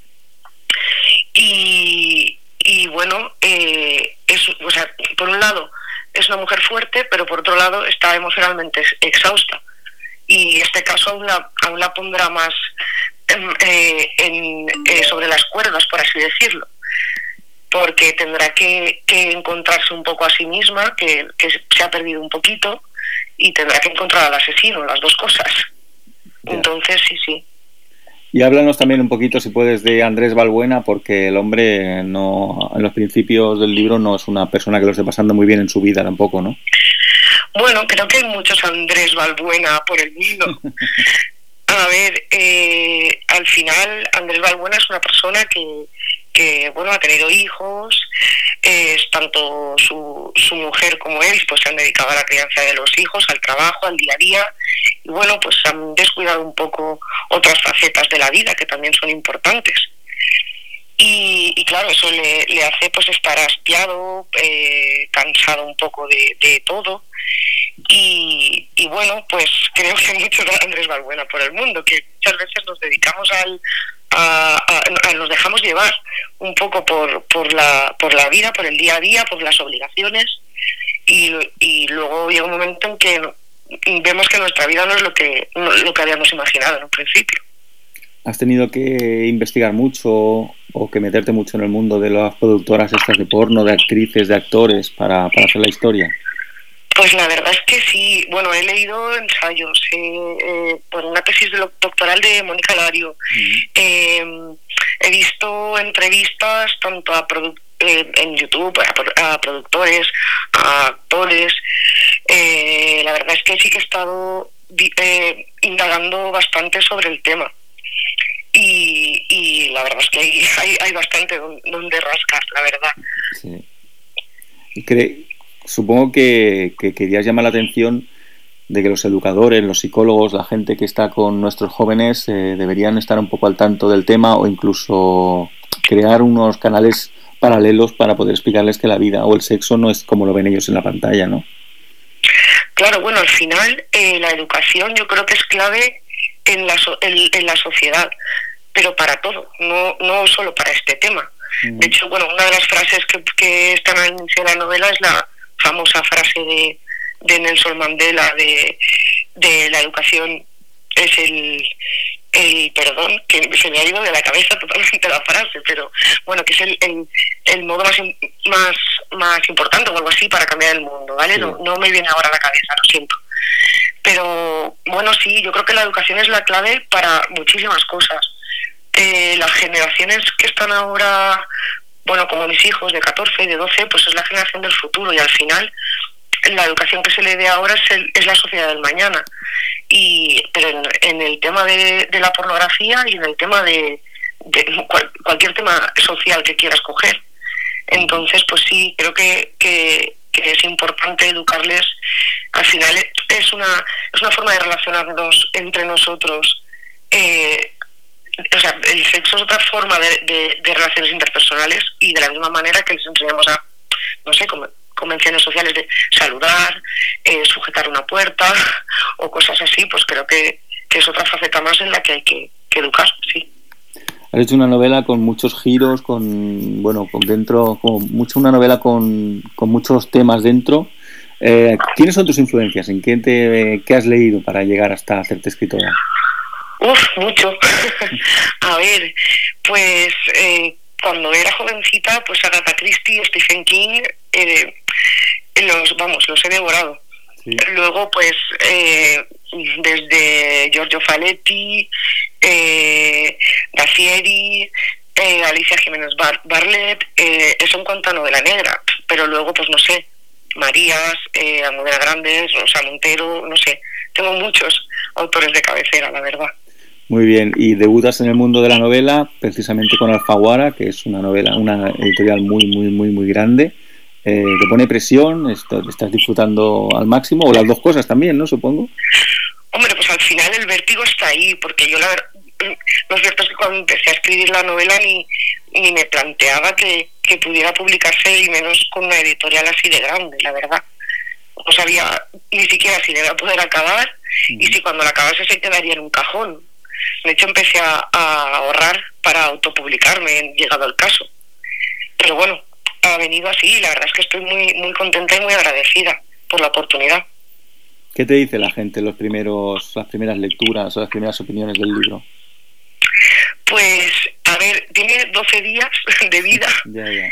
y, y bueno, eh, es, o sea, por un lado es una mujer fuerte, pero por otro lado está emocionalmente ex- exhausta. Y este caso aún la, aún la pondrá más em, eh, en, eh, sobre las cuerdas, por así decirlo. Porque tendrá que, que encontrarse un poco a sí misma, que, que se ha perdido un poquito, y tendrá que encontrar al asesino, las dos cosas. Entonces, sí, sí. Y háblanos también un poquito, si puedes, de Andrés Balbuena, porque el hombre no, en los principios del libro no es una persona que lo esté pasando muy bien en su vida tampoco, ¿no? Bueno, creo que hay muchos Andrés Balbuena por el mundo. A ver, eh, al final Andrés Balbuena es una persona que, que bueno, ha tenido hijos, es tanto su, su mujer como él, pues se han dedicado a la crianza de los hijos, al trabajo, al día a día, y bueno, pues han descuidado un poco otras facetas de la vida que también son importantes. Y, y claro, eso le, le hace pues estar hastiado, eh, cansado un poco de, de todo. Y, y bueno, pues creo que hay muchos Andrés Balbuena por el mundo, que muchas veces nos dedicamos al, a, a- a- nos dejamos llevar un poco por, por, la, por la vida, por el día a día, por las obligaciones. Y, y luego llega un momento en que vemos que nuestra vida no es lo que, lo que habíamos imaginado en un principio. ¿Has tenido que investigar mucho o que meterte mucho en el mundo de las productoras estas de porno, de actrices, de actores para, para hacer la historia? Pues la verdad es que sí. Bueno, he leído ensayos, eh, eh, por una tesis doctoral de Mónica Lario. Eh, he visto entrevistas tanto a eh, en YouTube a, a productores, a actores. Eh, la verdad es que sí que he estado eh, indagando bastante sobre el tema. Y, y la verdad es que hay, hay, hay bastante don- donde rascar, la verdad. Sí. Y cre- supongo que, que querías llamar la atención de que los educadores, los psicólogos, la gente que está con nuestros jóvenes eh, deberían estar un poco al tanto del tema o incluso crear unos canales paralelos para poder explicarles que la vida o el sexo no es como lo ven ellos en la pantalla, ¿no? Claro, bueno, al final eh, la educación yo creo que es clave en la, so- en, en la sociedad, pero para todo, no, no solo para este tema. De hecho, bueno, una de las frases que, que están de la novela es la famosa frase de, de Nelson Mandela de, de la educación es el, el perdón, que se me ha ido de la cabeza totalmente la frase, pero bueno, que es el, el, el modo más, más, más importante o algo así para cambiar el mundo, ¿vale? No, no me viene ahora a la cabeza, lo siento. Pero bueno, sí, yo creo que la educación es la clave para muchísimas cosas. Eh, las generaciones que están ahora, bueno, como mis hijos de 14 y de 12, pues es la generación del futuro y al final la educación que se le dé ahora es, el- es la sociedad del mañana. Y, pero en, el tema de, de la pornografía y en el tema de, de cual- cualquier tema social que quieras coger. Entonces, pues sí, creo que, que, que es importante educarles. Al final es una, es una forma de relacionarnos entre nosotros. Eh, o sea, el sexo es otra forma de, de- relaciones interpersonales y de la misma manera que les enseñamos a, no sé, convenciones sociales de saludar, eh, sujetar una puerta o cosas así, pues creo que, que es otra faceta más en la que hay que, que educar, sí. Has hecho una novela con muchos giros, con, bueno, con dentro, con mucho una novela con, con muchos temas dentro. Eh, ¿Quiénes son tus influencias? ¿En qué, te, qué has leído para llegar hasta hacerte escritora? Uf, mucho. a ver, pues eh, cuando era jovencita, pues Agatha Christie, Stephen King, eh, los, vamos, los he devorado. Luego, pues, eh, desde Giorgio Faletti, eh, Dacieri, eh, Alicia Jiménez Bar Barlet, eh, eso en cuanto a novela negra. Pero luego, pues, no sé, Marías, eh, Almudena Grandes, Rosa Montero, no sé. Tengo muchos autores de cabecera, la verdad. Muy bien, y debutas en el mundo de la novela precisamente con Alfaguara, que es una novela, una editorial muy, muy, muy, muy grande. Eh, ¿Te pone presión? ¿Estás disfrutando al máximo? O las dos cosas también, ¿no? Supongo. Hombre, pues al final el vértigo está ahí, porque yo la verdad, lo cierto es que cuando empecé a escribir la novela ni, ni me planteaba que, que pudiera publicarse y menos con una editorial así de grande, la verdad. No sabía ni siquiera si le iba a poder acabar y si cuando la acabase se quedaría en un cajón. De hecho empecé a, a ahorrar para autopublicarme, llegado el caso. Pero bueno, ha venido así y la verdad es que estoy muy, muy contenta y muy agradecida por la oportunidad. ¿Qué te dice la gente los primeros, las primeras lecturas o las primeras opiniones del libro? Pues, a ver, tiene 12 días de vida, Ya, ya.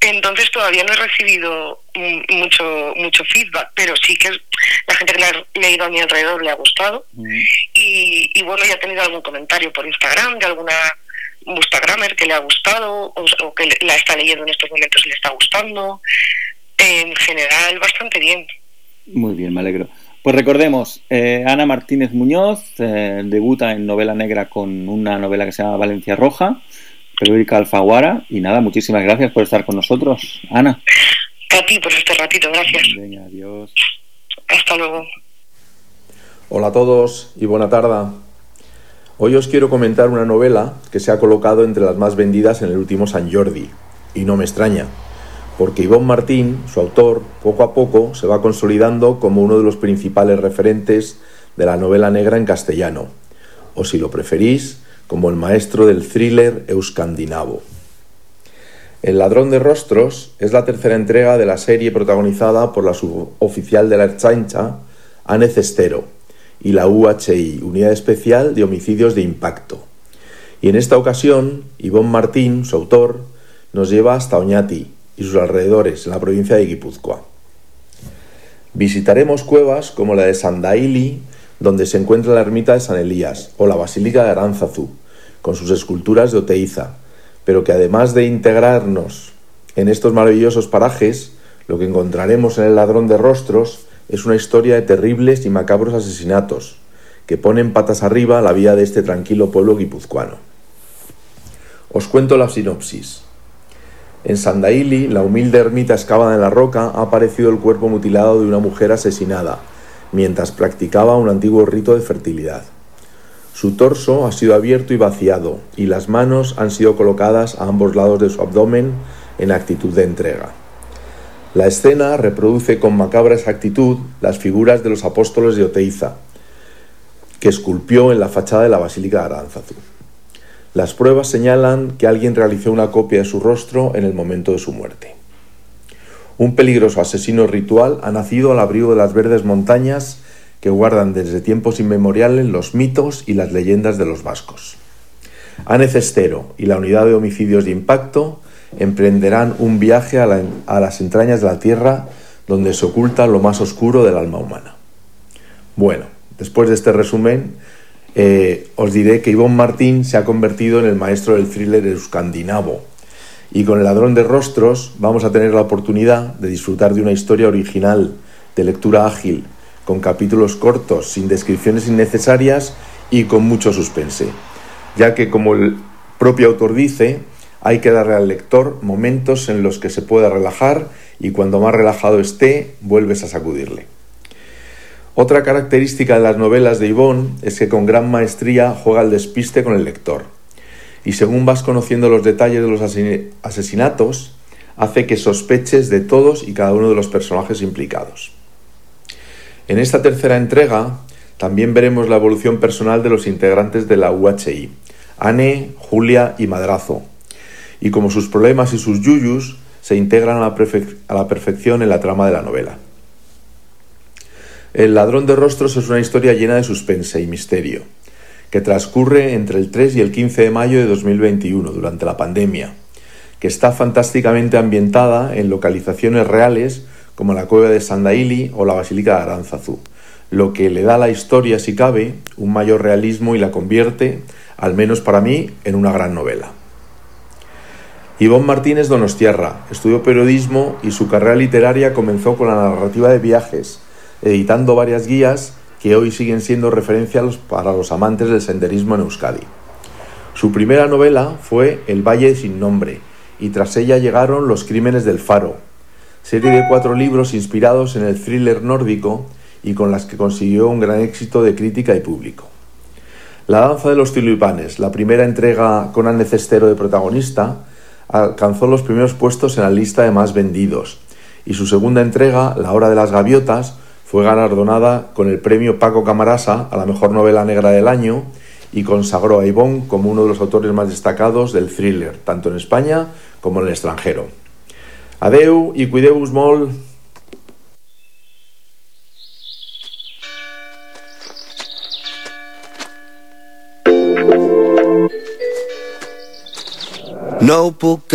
Entonces todavía no he recibido mm, mucho mucho feedback, pero sí que la gente que la ha leído a mi alrededor le ha gustado. Y, y bueno, ya he tenido algún comentario por Instagram de alguna Instagramer que le ha gustado o, o que le- la está leyendo en estos momentos y le está gustando. En general, bastante bien. Muy bien, me alegro. Pues recordemos, eh, Ana Martínez Muñoz eh, debuta en novela negra con una novela que se llama Valencia Roja, periódica Alfaguara. Y nada, muchísimas gracias por estar con nosotros, Ana. A ti por este ratito, gracias. Venga, adiós. Hasta luego. Hola a todos y buena tarde. Hoy os quiero comentar una novela que se ha colocado entre las más vendidas en el último San Jordi. Y no me extraña, porque Ivonne Martín, su autor, poco a poco se va consolidando como uno de los principales referentes de la novela negra en castellano, o si lo preferís, como el maestro del thriller euskandinavo. El ladrón de rostros es la tercera entrega de la serie protagonizada por la suboficial de la Ertzaintza, Anne Cestero, y la UHI, Unidad Especial de Homicidios de Impacto. Y en esta ocasión, Ivonne Martín, su autor, nos lleva hasta Oñati y sus alrededores, en la provincia de Guipúzcoa. Visitaremos cuevas como la de Sandaili, donde se encuentra la ermita de San Elías, o la Basílica de Aránzazu, con sus esculturas de Oteiza, pero que además de integrarnos en estos maravillosos parajes, lo que encontraremos en El ladrón de rostros es una historia de terribles y macabros asesinatos, que ponen patas arriba la vida de este tranquilo pueblo guipuzcoano. Os cuento la sinopsis. En Sandaili, la humilde ermita excavada en la roca, ha aparecido el cuerpo mutilado de una mujer asesinada, mientras practicaba un antiguo rito de fertilidad. Su torso ha sido abierto y vaciado, y las manos han sido colocadas a ambos lados de su abdomen en actitud de entrega. La escena reproduce con macabra exactitud las figuras de los apóstoles de Oteiza, que esculpió en la fachada de la Basílica de Aránzazu. Las pruebas señalan que alguien realizó una copia de su rostro en el momento de su muerte. Un peligroso asesino ritual ha nacido al abrigo de las verdes montañas que guardan desde tiempos inmemoriales los mitos y las leyendas de los vascos. Anne Cestero y la unidad de homicidios de impacto emprenderán un viaje a, la- a las entrañas de la Tierra donde se oculta lo más oscuro del alma humana. Bueno, después de este resumen, eh, os diré que Ivonne Martín se ha convertido en el maestro del thriller euskandinavo. Y con El ladrón de rostros vamos a tener la oportunidad de disfrutar de una historia original, de lectura ágil, con capítulos cortos, sin descripciones innecesarias y con mucho suspense. Ya que, como el propio autor dice, hay que darle al lector momentos en los que se pueda relajar y cuando más relajado esté, vuelves a sacudirle. Otra característica de las novelas de Yvonne es que con gran maestría juega al despiste con el lector. Y según vas conociendo los detalles de los asesinatos, hace que sospeches de todos y cada uno de los personajes implicados. En esta tercera entrega también veremos la evolución personal de los integrantes de la UHI, Anne, Julia y Madrazo, y como sus problemas y sus yuyus se integran a la, perfec- a la perfección en la trama de la novela. El ladrón de rostros es una historia llena de suspense y misterio, que transcurre entre el 3 y el 15 de mayo de 2021, durante la pandemia, que está fantásticamente ambientada en localizaciones reales como la cueva de Sandaili o la Basílica de Aránzazu, lo que le da a la historia, si cabe, un mayor realismo y la convierte, al menos para mí, en una gran novela. Ivonne Martínez Donostiarra estudió periodismo y su carrera literaria comenzó con la narrativa de viajes, editando varias guías que hoy siguen siendo referencia para los amantes del senderismo en Euskadi. Su primera novela fue El Valle sin Nombre, y tras ella llegaron Los Crímenes del Faro, serie de cuatro libros inspirados en el thriller nórdico y con las que consiguió un gran éxito de crítica y público. La danza de los tulipanes, la primera entrega con Anne Cestero de protagonista, alcanzó los primeros puestos en la lista de más vendidos, y su segunda entrega, La hora de las gaviotas, fue galardonada con el premio Paco Camarasa a la mejor novela negra del año y consagró a Ivonne como uno de los autores más destacados del thriller, tanto en España como en el extranjero. Adeu i cuideu-vos molt. No puc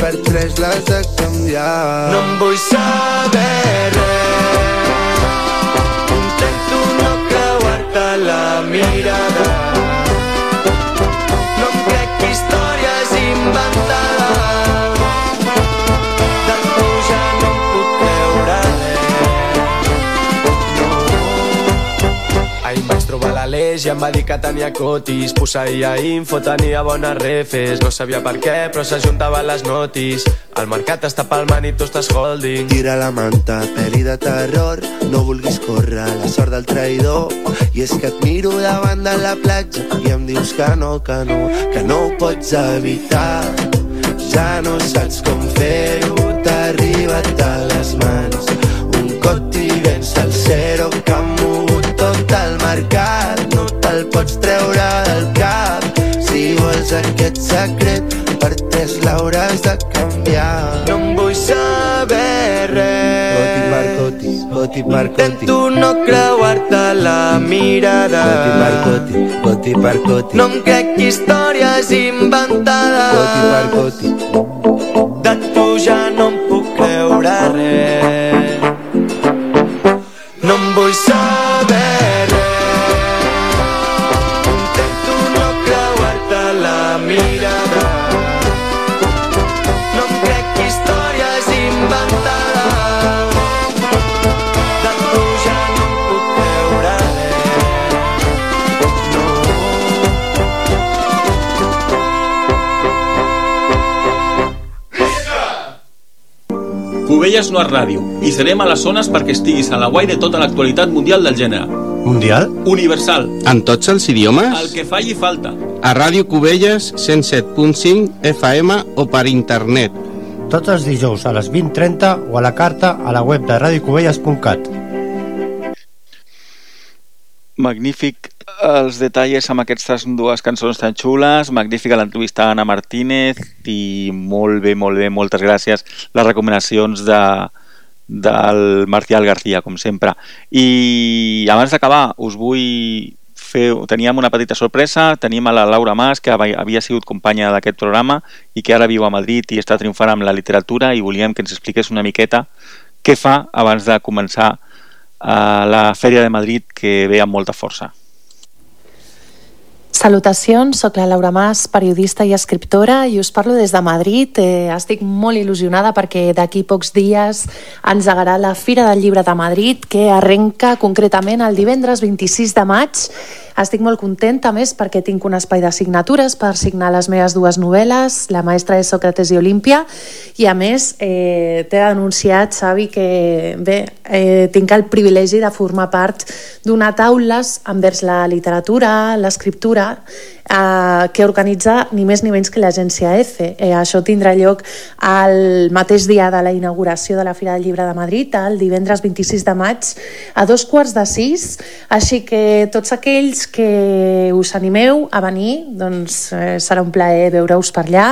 Per tres l'has de canviar. No em vull saber res. Intento no creuar-te la mirada. l'Aleix i em va dir que tenia cotis Posseïa info, tenia bones refes. No sabia per què, però s'ajuntaven les notis. El mercat està palmant i tu estàs holding. Tira la manta, pel·li de terror. No vulguis córrer la sort del traïdor. I és que et miro davant de la platja I em dius que no, que no, que no ho pots evitar. Ja no saps com fer-ho T'ha arribat a les mans. Un coti ben salsero que ha mogut tot el mercat pots treure del cap. Si vols aquest secret per tres l'hauràs de canviar. No em vull saber res. Coti per coti, coti per coti Intento no creuar-te la mirada. Coti per coti, coti per coti No em crec històries inventades Coti per coti De tu ja no em Cubelles no és ràdio i serem a les zones perquè estiguis a la guai de tota l'actualitat mundial del gènere. Mundial? Universal. En tots els idiomes? El que falli falta. A Ràdio Cubelles 107.5 FM o per internet. Tots els dijous a les 20.30 o a la carta a la web de radiocubelles.cat. Magnífic els detalls amb aquestes dues cançons tan xules, magnífica l'entrevista a Anna Martínez i molt bé, molt bé, moltes gràcies les recomanacions de, del Marcial García, com sempre. I abans d'acabar, us vull fer... Teníem una petita sorpresa, teníem a la Laura Mas, que havia sigut companya d'aquest programa i que ara viu a Madrid i està triomfant amb la literatura i volíem que ens expliqués una miqueta què fa abans de començar a la Fèria de Madrid que ve amb molta força. Salutacions, sóc la Laura Mas, periodista i escriptora i us parlo des de Madrid. Eh, estic molt il·lusionada perquè d'aquí pocs dies engegarà la Fira del Llibre de Madrid que arrenca concretament el divendres 26 de maig estic molt contenta, més, perquè tinc un espai de signatures per signar les meves dues novel·les, La maestra de Sòcrates i Olímpia, i a més eh, t'he denunciat, Xavi, que bé, eh, tinc el privilegi de formar part d'una taules envers la literatura, l'escriptura, eh, que organitza ni més ni menys que l'agència EFE. Eh, això tindrà lloc el mateix dia de la inauguració de la Fira del Llibre de Madrid, el divendres 26 de maig, a dos quarts de sis, així que tots aquells que us animeu a venir, doncs eh, serà un plaer veure-us per allà.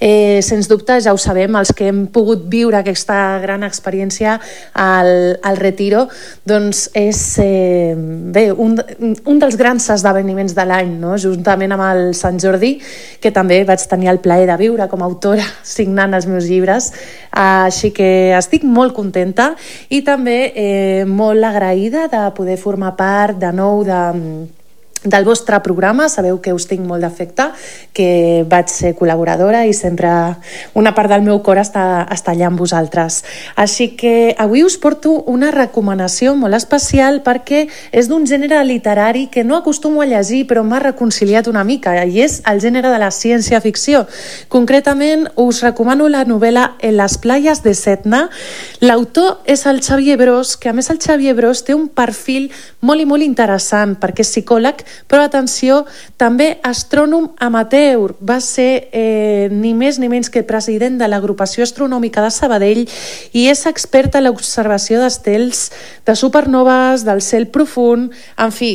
Eh, sens dubte, ja ho sabem, els que hem pogut viure aquesta gran experiència al, al Retiro, doncs és eh, bé, un, un dels grans esdeveniments de l'any, no? juntament amb el Sant Jordi, que també vaig tenir el plaer de viure com a autora signant els meus llibres, així que estic molt contenta i també eh, molt agraïda de poder formar part de nou de del vostre programa, sabeu que us tinc molt d'afecte, que vaig ser col·laboradora i sempre una part del meu cor està, està allà amb vosaltres. Així que avui us porto una recomanació molt especial perquè és d'un gènere literari que no acostumo a llegir però m'ha reconciliat una mica i és el gènere de la ciència-ficció. Concretament us recomano la novel·la En les playas de Setna. L'autor és el Xavier Bros, que a més el Xavier Bros té un perfil molt i molt interessant perquè és psicòleg però atenció, també astrònom amateur. Va ser eh, ni més ni menys que president de l'agrupació astronòmica de Sabadell i és expert en l'observació d'estels, de supernoves, del cel profund, en fi,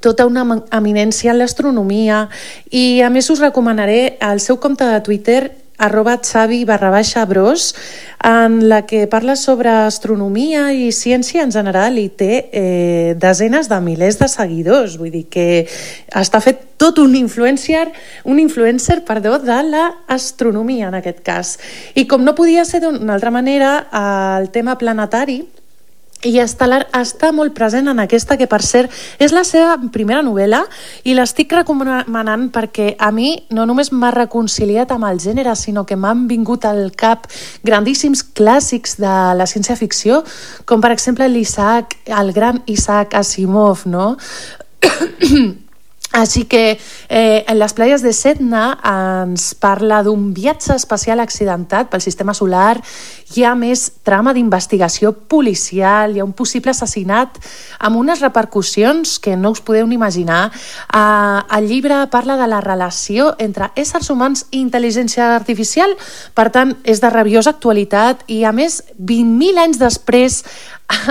tota una em- eminència en l'astronomia i a més us recomanaré el seu compte de Twitter arroba xavi barra baixa bros en la que parla sobre astronomia i ciència en general i té eh, desenes de milers de seguidors. Vull dir que està fet tot un influencer, un influencer perdó, de l'astronomia en aquest cas. I com no podia ser d'una altra manera el tema planetari i Estel·lar està molt present en aquesta, que per cert és la seva primera novel·la i l'estic recomanant perquè a mi no només m'ha reconciliat amb el gènere, sinó que m'han vingut al cap grandíssims clàssics de la ciència-ficció, com per exemple l'Isaac, el gran Isaac Asimov, no? Així que eh, en les playes de Setna ens parla d'un viatge espacial accidentat pel sistema solar, hi ha més trama d'investigació policial, hi ha un possible assassinat amb unes repercussions que no us podeu ni imaginar. Eh, el llibre parla de la relació entre éssers humans i intel·ligència artificial, per tant, és de rabiosa actualitat i, a més, 20.000 anys després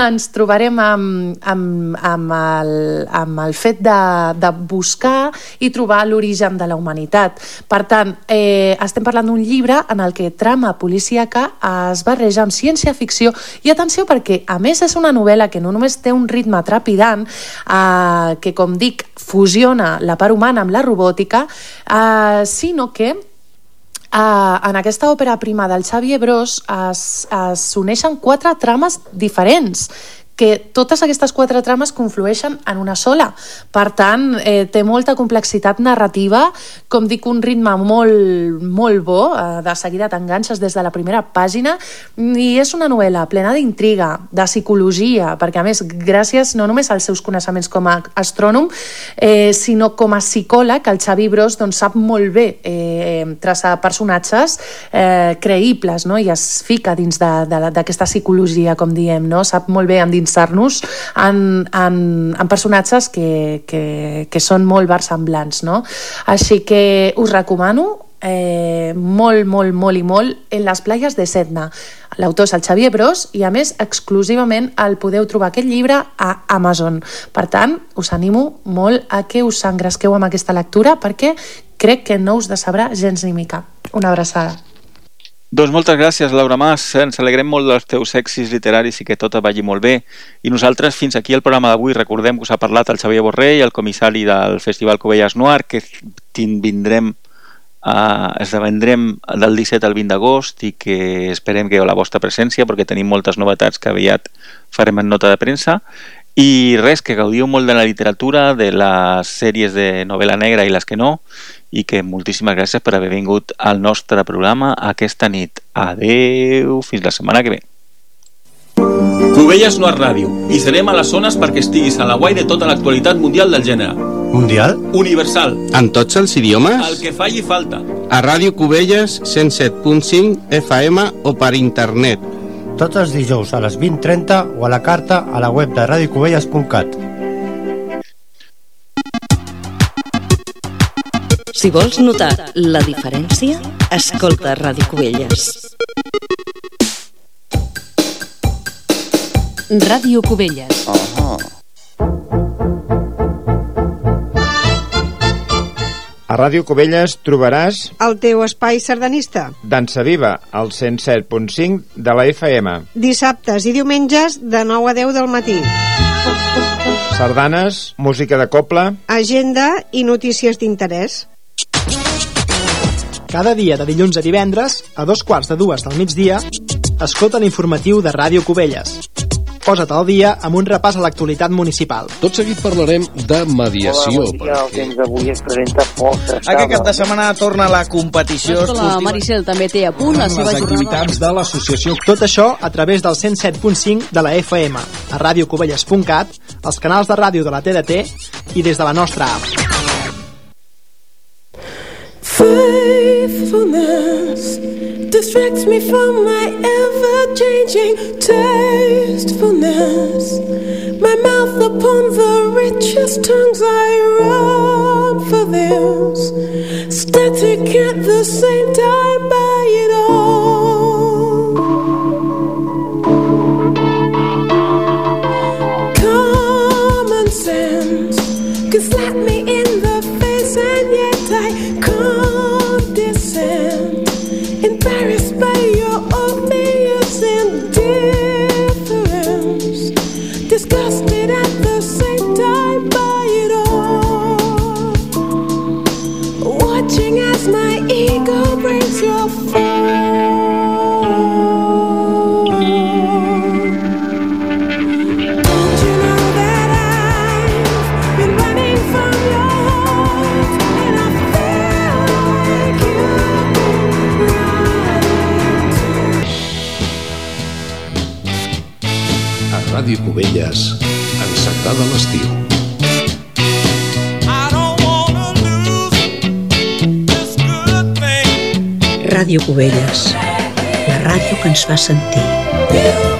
ens trobarem amb, amb, amb, el, amb el fet de, de buscar i trobar l'origen de la humanitat. Per tant, eh, estem parlant d'un llibre en el que trama policíaca es barreja amb ciència-ficció i atenció perquè, a més, és una novel·la que no només té un ritme trepidant, eh, que, com dic, fusiona la part humana amb la robòtica, eh, sinó que Uh, en aquesta òpera prima del Xavier Bros es, es uneixen quatre trames diferents que totes aquestes quatre trames conflueixen en una sola. Per tant, eh, té molta complexitat narrativa, com dic, un ritme molt, molt bo, eh, de seguida t'enganxes des de la primera pàgina, i és una novel·la plena d'intriga, de psicologia, perquè a més, gràcies no només als seus coneixements com a astrònom, eh, sinó com a psicòleg, el Xavi Bros doncs, sap molt bé eh, traçar personatges eh, creïbles, no? i es fica dins d'aquesta psicologia, com diem, no? sap molt bé endinsar-nos en, en, en personatges que, que, que són molt versemblants. No? Així que us recomano eh, molt, molt, molt i molt en les playes de Setna. L'autor és el Xavier Bros i a més exclusivament el podeu trobar aquest llibre a Amazon. Per tant, us animo molt a que us engresqueu amb aquesta lectura perquè crec que no us decebrà gens ni mica. Una abraçada. Doncs moltes gràcies, Laura Mas. Ens alegrem molt dels teus èxits literaris i que tot vagi molt bé. I nosaltres, fins aquí el programa d'avui, recordem que us ha parlat el Xavier Borrell, el comissari del Festival Covelles Noir, que vindrem Uh, esdevendrem del 17 al 20 d'agost i que esperem que la vostra presència perquè tenim moltes novetats que aviat farem en nota de premsa i res, que gaudiu molt de la literatura, de les sèries de novel·la negra i les que no i que moltíssimes gràcies per haver vingut al nostre programa aquesta nit. Adeu, fins la setmana que ve. Cubelles no és ràdio i serem a les zones perquè estiguis a la guai de tota l'actualitat mundial del gènere. Mundial? Universal. En tots els idiomes? El que falli falta. A Ràdio Cubelles 107.5 FM o per internet. Tots els dijous a les 20.30 o a la carta a la web de radiocubelles.cat. Si vols notar la diferència, escolta Ràdio Cubelles. Ràdio Cubelles. Ràdio Cubelles trobaràs El teu espai sardanista. Dansa Viva, al 107.5 de la FM. Dissabtes i diumenges de 9 a 10 del matí. Sardanes, música de copla... Agenda i notícies d'interès. Cada dia de dilluns a divendres, a dos quarts de dues del migdia, escolta l'informatiu de Ràdio Cubelles. Posa't al dia amb un repàs a l'actualitat municipal. Tot seguit parlarem de mediació. Hola, bon dia. El temps d'avui es presenta força Aquest cap de setmana torna la competició La esportiva. Maricel també té a punt la seva jornada. de l'associació. Tot això a través del 107.5 de la FM, a radiocubelles.cat, els canals de ràdio de la TDT i des de la nostra app. Faithfulness distracts me from my ever changing tastefulness. My mouth upon the richest tongues, I run for this. Static at the same time, by it all. Cubelles, encertada l'estiu. Ràdio Cubelles, la ràdio que ens fa sentir.